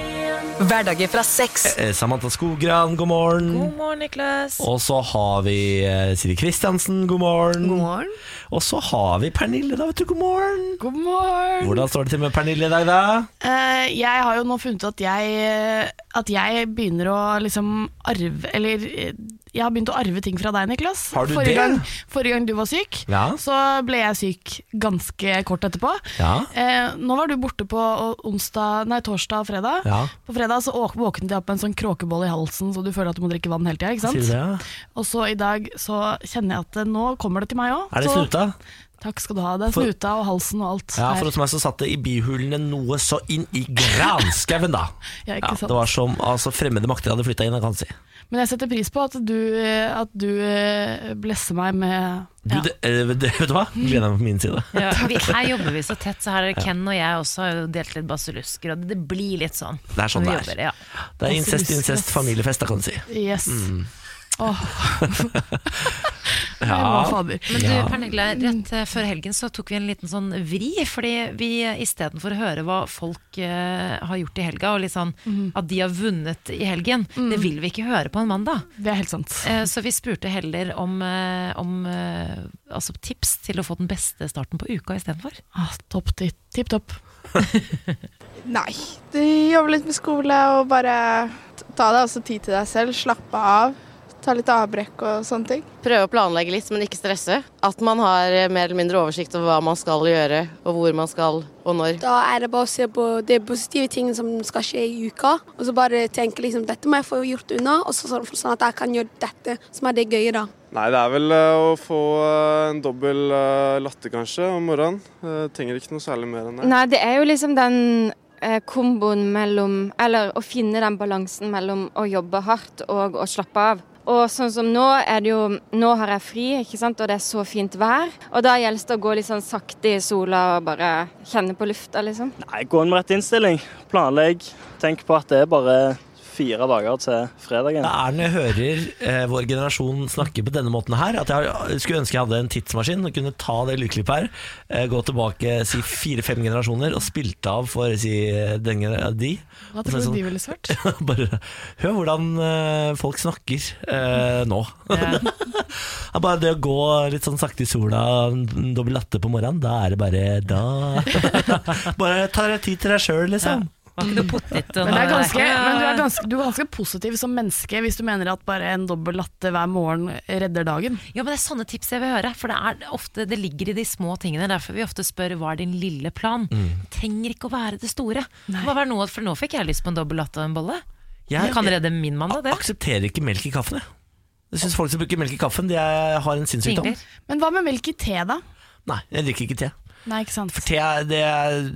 Hverdager fra seks. Eh, Samantha Skogran, god morgen. God morgen, Niklas. Og så har vi eh, Siri Kristiansen, god morgen. God morgen. Og så har vi Pernille, da, vet du. God morgen. God morgen. Hvordan står det til med Pernille i dag, da? Eh, jeg har jo nå funnet ut at jeg, at jeg begynner å liksom arve Eller eh, jeg har begynt å arve ting fra deg, Niklas. Har du forrige, det? Gang, forrige gang du var syk, Ja. så ble jeg syk ganske kort etterpå. Ja. Eh, nå var du borte på onsdag, nei, torsdag og fredag. Ja. På fredag så våknet jeg opp med en sånn kråkeboll i halsen, så du føler at du må drikke vann hele tida. ja? Og så i dag så kjenner jeg at eh, nå kommer det til meg òg. Er det snuta? Takk skal du ha. Det er snuta og halsen og alt. Ja, for hos meg så satt det i bihulene noe så inn i granskauen, da. Ja, sant? det var som altså, fremmede makter hadde flytta inn, jeg kan si. Men jeg setter pris på at du, eh, at du eh, blesser meg med Du, det, eh, det, vet du hva? Gleder meg på min side. Ja, vi, her jobber vi så tett, så her er Ken og jeg også delt litt basillusker, og det blir litt sånn. Det er sånn det er. jobber, ja. Det er incest, incest, familiefest, da kan du si. Yes. Mm. Åh. Ja. Fader. Men du. Pernille, rett eh, før helgen så tok vi en liten sånn vri, fordi vi eh, istedenfor å høre hva folk uh, har gjort i helga, og litt sånn mm. at de har vunnet i helgen, det vil vi ikke høre på en mandag. Det er helt sant. Uh, så vi spurte heller om, uh, om altså tips til å få den beste starten på uka istedenfor. Ah, topp, ti- tipp topp. Nei, du jobber litt med skole og bare ta deg også tid til deg selv, slappe av, ta litt avbrekk og sånne ting. Prøve å planlegge litt, men ikke stresse. At man har eh, mer eller mindre oversikt over hva man skal gjøre, og hvor man skal, og når. Da er det bare å se på de positive tingene som skal skje i uka, og så bare tenke liksom dette må jeg få gjort unna, og så, sånn at jeg kan gjøre dette som er det gøye, da. Nei, det er vel eh, å få eh, en dobbel latte kanskje om morgenen. Jeg trenger ikke noe særlig mer enn det. Nei, det er jo liksom den komboen mellom Eller å finne den balansen mellom å jobbe hardt og å slappe av. Og sånn som nå er det jo Nå har jeg fri, ikke sant, og det er så fint vær. Og da gjelder det å gå litt sånn sakte i sola og bare kjenne på lufta, liksom. Nei, Gå inn med rett innstilling. Planlegg. Tenk på at det er bare fire dager til fredagen. Det er når jeg hører eh, vår generasjon snakke på denne måten her, at jeg skulle ønske jeg hadde en tidsmaskin og kunne ta det lydklippet her, eh, gå tilbake si fire-fem generasjoner og spilte av for si den, de. Hva tror du sånn- de ville svart? Bare hør hvordan eh, folk snakker eh, nå. Det bare det å gå litt sånn sakte i sola, dobbel latte på morgenen, da er det bare da Bare ta deg tid til deg sjøl, liksom. Var ikke noe. Men, det er ganske, men du, er ganske, du er ganske positiv som menneske hvis du mener at bare en dobbel latte hver morgen redder dagen. Ja, men Det er sånne tips jeg vil høre. For det, er ofte, det ligger i de små tingene. Derfor vi ofte spør hva er din lille plan. Mm. Trenger ikke å være det store. Hva var noe, for nå fikk jeg lyst på en dobbel latte og en bolle. Jeg- det kan redde min mandag, det. Aksepterer ikke melk i kaffen, jeg. Jeg syns folk som bruker melk i kaffen, de er, har en sinnssykdom. Men hva med melk i te, da? Nei, jeg drikker ikke te. Nei, ikke sant? For te, det,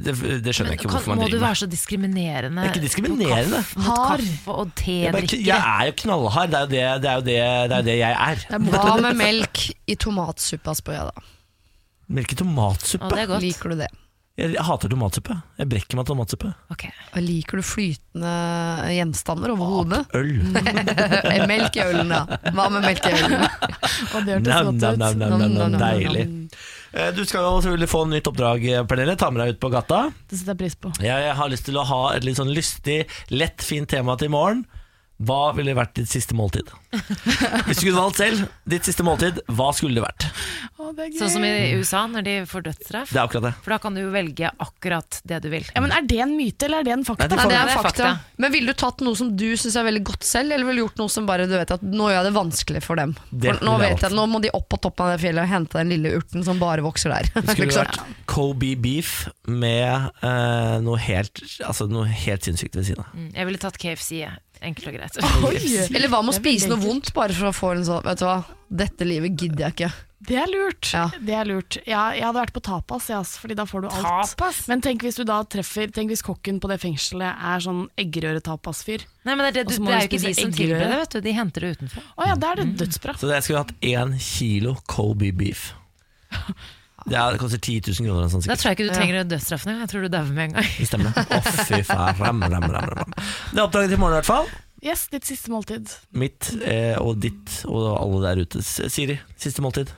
det, det skjønner jeg ikke Kan, hvorfor man må du være så diskriminerende? Det er ikke diskriminerende. Kaffe, mot Hard. kaffe og Jeg, bare, tedrikkere? jeg er jo knallhard, det er jo det, det, er jo det, det, er jo det jeg er. Hva med melk i tomatsuppa, spør jeg da. Melk i tomatsuppe? Å, det er godt. Liker du det? Jeg hater tomatsuppe. Jeg brekker meg av tomatsuppe. Liker du flytende gjenstander over hodet? Øl. melk i ølen, ja. Hva med melk i ølen? Nam, Nam, nam, nam, nam, Deilig. Eh, Du skal jo selvfølgelig få en nytt oppdrag, Pernille. Ta med deg ut på gata. Det setter jeg pris på. Jeg har lyst til å ha et litt sånn lystig, lett, fint tema til i morgen. Hva ville vært ditt siste måltid? Hvis du kunne valgt selv, ditt siste måltid, hva skulle det vært? Å, det. Sånn som i USA, når de får dødsstraff. Det er akkurat det. For da kan du jo velge akkurat det du vil. Ja, men Er det en myte, eller er det en fakta? Nei, det Nei, det er Det er fakta. fakta. Men ville du tatt noe som du syns er veldig godt selv, eller ville du gjort noe som bare du vet at nå gjør jeg det vanskelig for dem? For nå, vet jeg, nå må de opp på toppen av det fjellet og hente den lille urten som bare vokser der. Det skulle Liksom. vært Kobe beef med eh, noe, helt, altså noe helt sinnssykt ved siden av. Mm, Jeg ville tatt KFC, jeg. Enkelt og greit. Eller hva med å spise noe vondt bare for å få en sånn Vet du hva, dette livet gidder jeg ikke. Det er lurt. Ja. Det er lurt. Ja, jeg hadde vært på tapas, jeg, fordi da får du alt. Tapas? Men tenk hvis du da treffer Tenk hvis kokken på det fengselet er sånn eggerøre-tapas-fyr. Nei, men det, er det, du, det er jo ikke de som tilbyr det, vet du. De henter det utenfor. Å ja, da er det dødsbra. Så jeg skulle hatt én kilo Colby beef. Det, er, det koster 10 000 kroner. Sånn, Da tror jeg ikke du trenger straffen engang. Jeg tror du dauer med en gang. Det stemmer. Å, fy faen. Ram, ram, ram, ram. Det er oppdraget til morgen, i hvert fall. Yes, ditt siste måltid. Mitt eh, og ditt og alle der ute. Siri, siste måltid.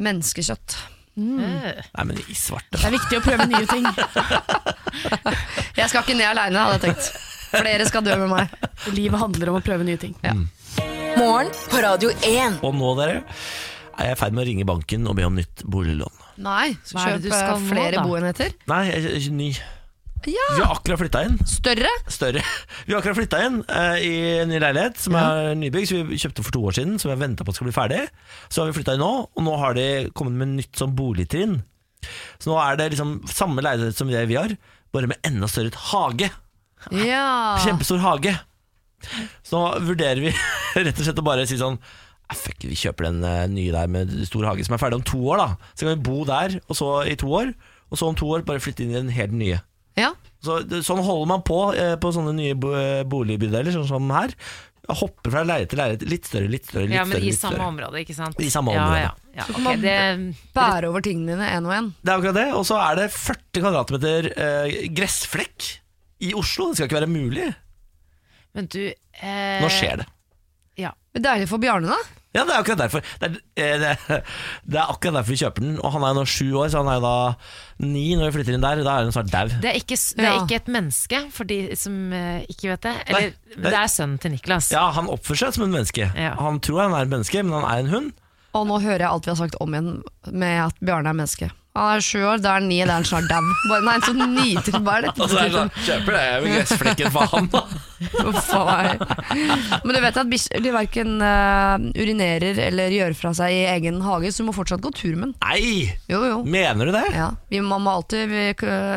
Menneskekjøtt. Mm. Nei, men i svarte. Det er viktig å prøve nye ting. Jeg skal ikke ned aleine, hadde jeg tenkt. Flere skal dø med meg. Livet handler om å prøve nye ting. Morgen på Radio 1. Og nå, dere, er jeg i ferd med å ringe banken og be om nytt boliglån. Nei, Hva er det du skal eh, nå, flere da? boenheter. Nei, jeg ikke ny. Ja, Vi har akkurat flytta inn. Større. Større. Vi har akkurat flytta inn eh, i en ny leilighet som er nybygg, som vi kjøpte for to år siden. Som vi har venta på skal bli ferdig. Så har vi flytta inn nå, og nå har de kommet med nytt sånn boligtrinn. Så nå er det liksom samme leilighet som det vi har, bare med enda større hage. Ja. Kjempestor hage. Så nå vurderer vi rett og slett å bare si sånn "Ah, Fuck, vi kjøper den eh, nye der med stor hage som er ferdig om to år. da Så kan vi bo der, og så i to år. Og så om to år bare flytte inn i den helt nye. ja. Så, sånn holder man på eh, på sånne nye bo boligbydeler, sånn som her. Hopper fra leilighet til leilighet. Litt større, litt større. litt Ja, men større, i samme større. område, ikke sant? I samme Ja, område. ja, ja, Så ok, kan man det, bære over tingene dine én og én. Det er akkurat det. Og så er det 40 kvadratmeter eh, gressflekk i Oslo. Det skal ikke være mulig. men du eh, Nå skjer det. Ja. Deilig for Bjarne, da. Ja, det er akkurat derfor. Det er, eh, det, det er akkurat derfor vi kjøper den. Og han er jo nå sju år, så han er jo da ni når vi flytter inn der. Da er han snart dau. Det er, ikke, det er ikke et menneske, for de som eh, ikke vet det. Eller, Nei, det er sønnen til Niklas. Ja, han oppfører seg som en menneske. Ja. Han tror han er et menneske, men han er en hund. Og nå hører jeg alt vi har sagt om igjen med at Bjarne er menneske. Han er sju år, da er han ni, da er han snart dau. Bare- Nei, så nyter Hva er dette? Og så er det sånn, kjøper det med gressflekken for han, da. Uff a meg. Men du vet at bikkjer de verken urinerer eller gjør fra seg i egen hage, så du må fortsatt gå tur med den. Nei! Jo, jo. Mener du det? Ja, vi, må alltid vi,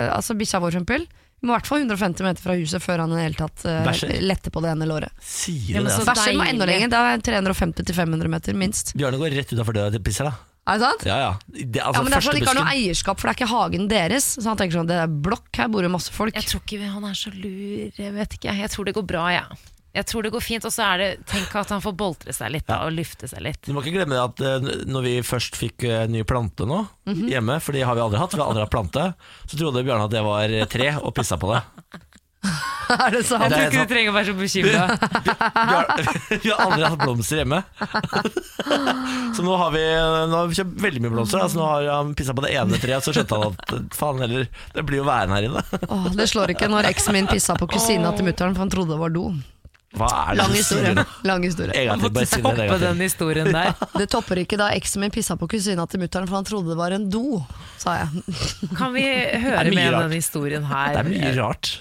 Altså Bikkja vår, for eksempel. Vi må i hvert fall 150 meter fra huset før han i det hele tatt uh, letter på det ene låret. Sier du ja, det? så? Bæsjer må enda lenger. Det er 350-500 meter, minst. Bjørne går rett utafor døra til pisser, da. Er det sant? Ja, ja. Det, altså, ja, men det er sånn at De ikke har noe eierskap, for det er ikke hagen deres. Så han tenker sånn, det er blokk, her bor det masse folk. Jeg tror ikke han er så lur, jeg vet ikke. Jeg tror det går bra, jeg. Jeg tror det går fint, og så er det Tenk at han får boltre seg litt da, og lufte seg litt. Du må ikke glemme at eh, når vi først fikk eh, ny plante nå Mhm. hjemme, for det har vi aldri hatt, vi har aldri hatt plante, så trodde Bjørn at det var eh, tre, og pissa på det. er det sant? Jeg tror ikke du trenger å være så bekymra. Vi har aldri hatt blomster hjemme. Så nå har vi, nå har vi kjøpt veldig mye blomster. Altså nå har han pissa på det ene treet, så skjønte han at faen heller, det blir jo værende her inne. Åh, det slår ikke når eksen min pissa på kusina til mutter'n, for han trodde det var do. Hva er det Lang historie. Lang historie. Jeg bare gang Toppe den historien der. Det topper ikke da eksen min pissa på kusina til mutter'n, for han trodde det var en do, sa jeg. Kan vi høre med rart. den historien her? Det er mye rart.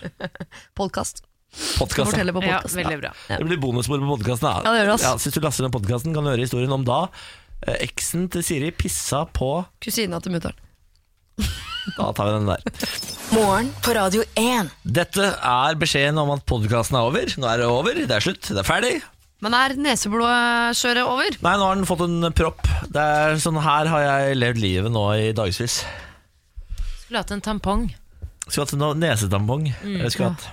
Podkast. Podcast, ja. Forteller på Ja, veldig bra. Det blir bonusbord på podkasten. Ja, det. Ja, hvis du laster ned podkasten, kan du høre historien om da eh, eksen til Siri pissa på Kusina til mutter'n. Da tar vi den der. Morgen på Radio 1. Dette er beskjeden om at podkasten er over. Nå er det over, det er slutt, det er ferdig. Men er neseblodskjøret over? Nei, nå har den fått en propp. Det er sånn Her har jeg levd livet nå i dagevis. Skulle hatt en tampong. Skulle hatt en nesetampong. Mm, skulle hatt.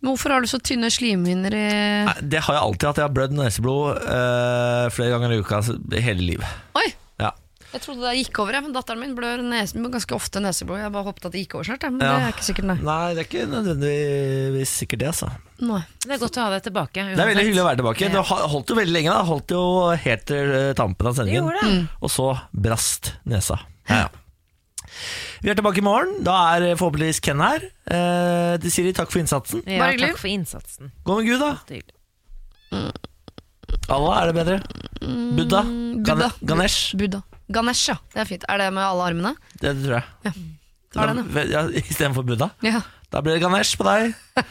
Men Hvorfor har du så tynne slimhinner i Nei, det har jeg alltid hatt. Jeg har blødd neseblod eh, flere ganger i uka hele livet. Oi! Jeg trodde det gikk over, jeg, men datteren min blør nesen, ganske ofte neseblod. Jeg bare håpet at det gikk over snart, men Ja. det er ikke sikkert, nei. Nei, det er ikke nødvendigvis sikkert det, altså. nei. Det er godt å ha deg tilbake. Det er veldig hyggelig å være tilbake. Du holdt jo veldig lenge. da Holdt jo helt til eh, tampen av sendingen. Det det. Og så brast nesa. Ja, ja. Vi er tilbake i morgen. Da er forhåpentligvis Ken her. Eh, de sier takk for innsatsen. Ja, takk for innsatsen. Gå med Gud, da. Er. Allah, er det bedre? Buddha? Buddha. Ganesh? Buddha. Ganesh, ja. Det er fint. Er det med alle armene? Det tror jeg. Ja. Tar den, ja, Istedenfor Buddha. Ja. Da blir det Ganesh på deg.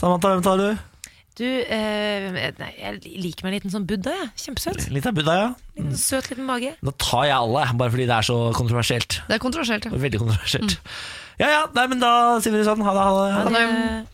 Samantha, hvem tar du? Du, eh, nei, jeg liker meg en liten sånn Buddha, Ja. Kjempesøt. Litt av Buddha, ja. Liten søt liten mage. Da tar jeg alle, bare fordi det er så kontroversielt. Det er kontroversielt, ja. Veldig kontroversielt. Ja ja, nei, men da sier vi det sånn. Ha det. Ha det. Ha det.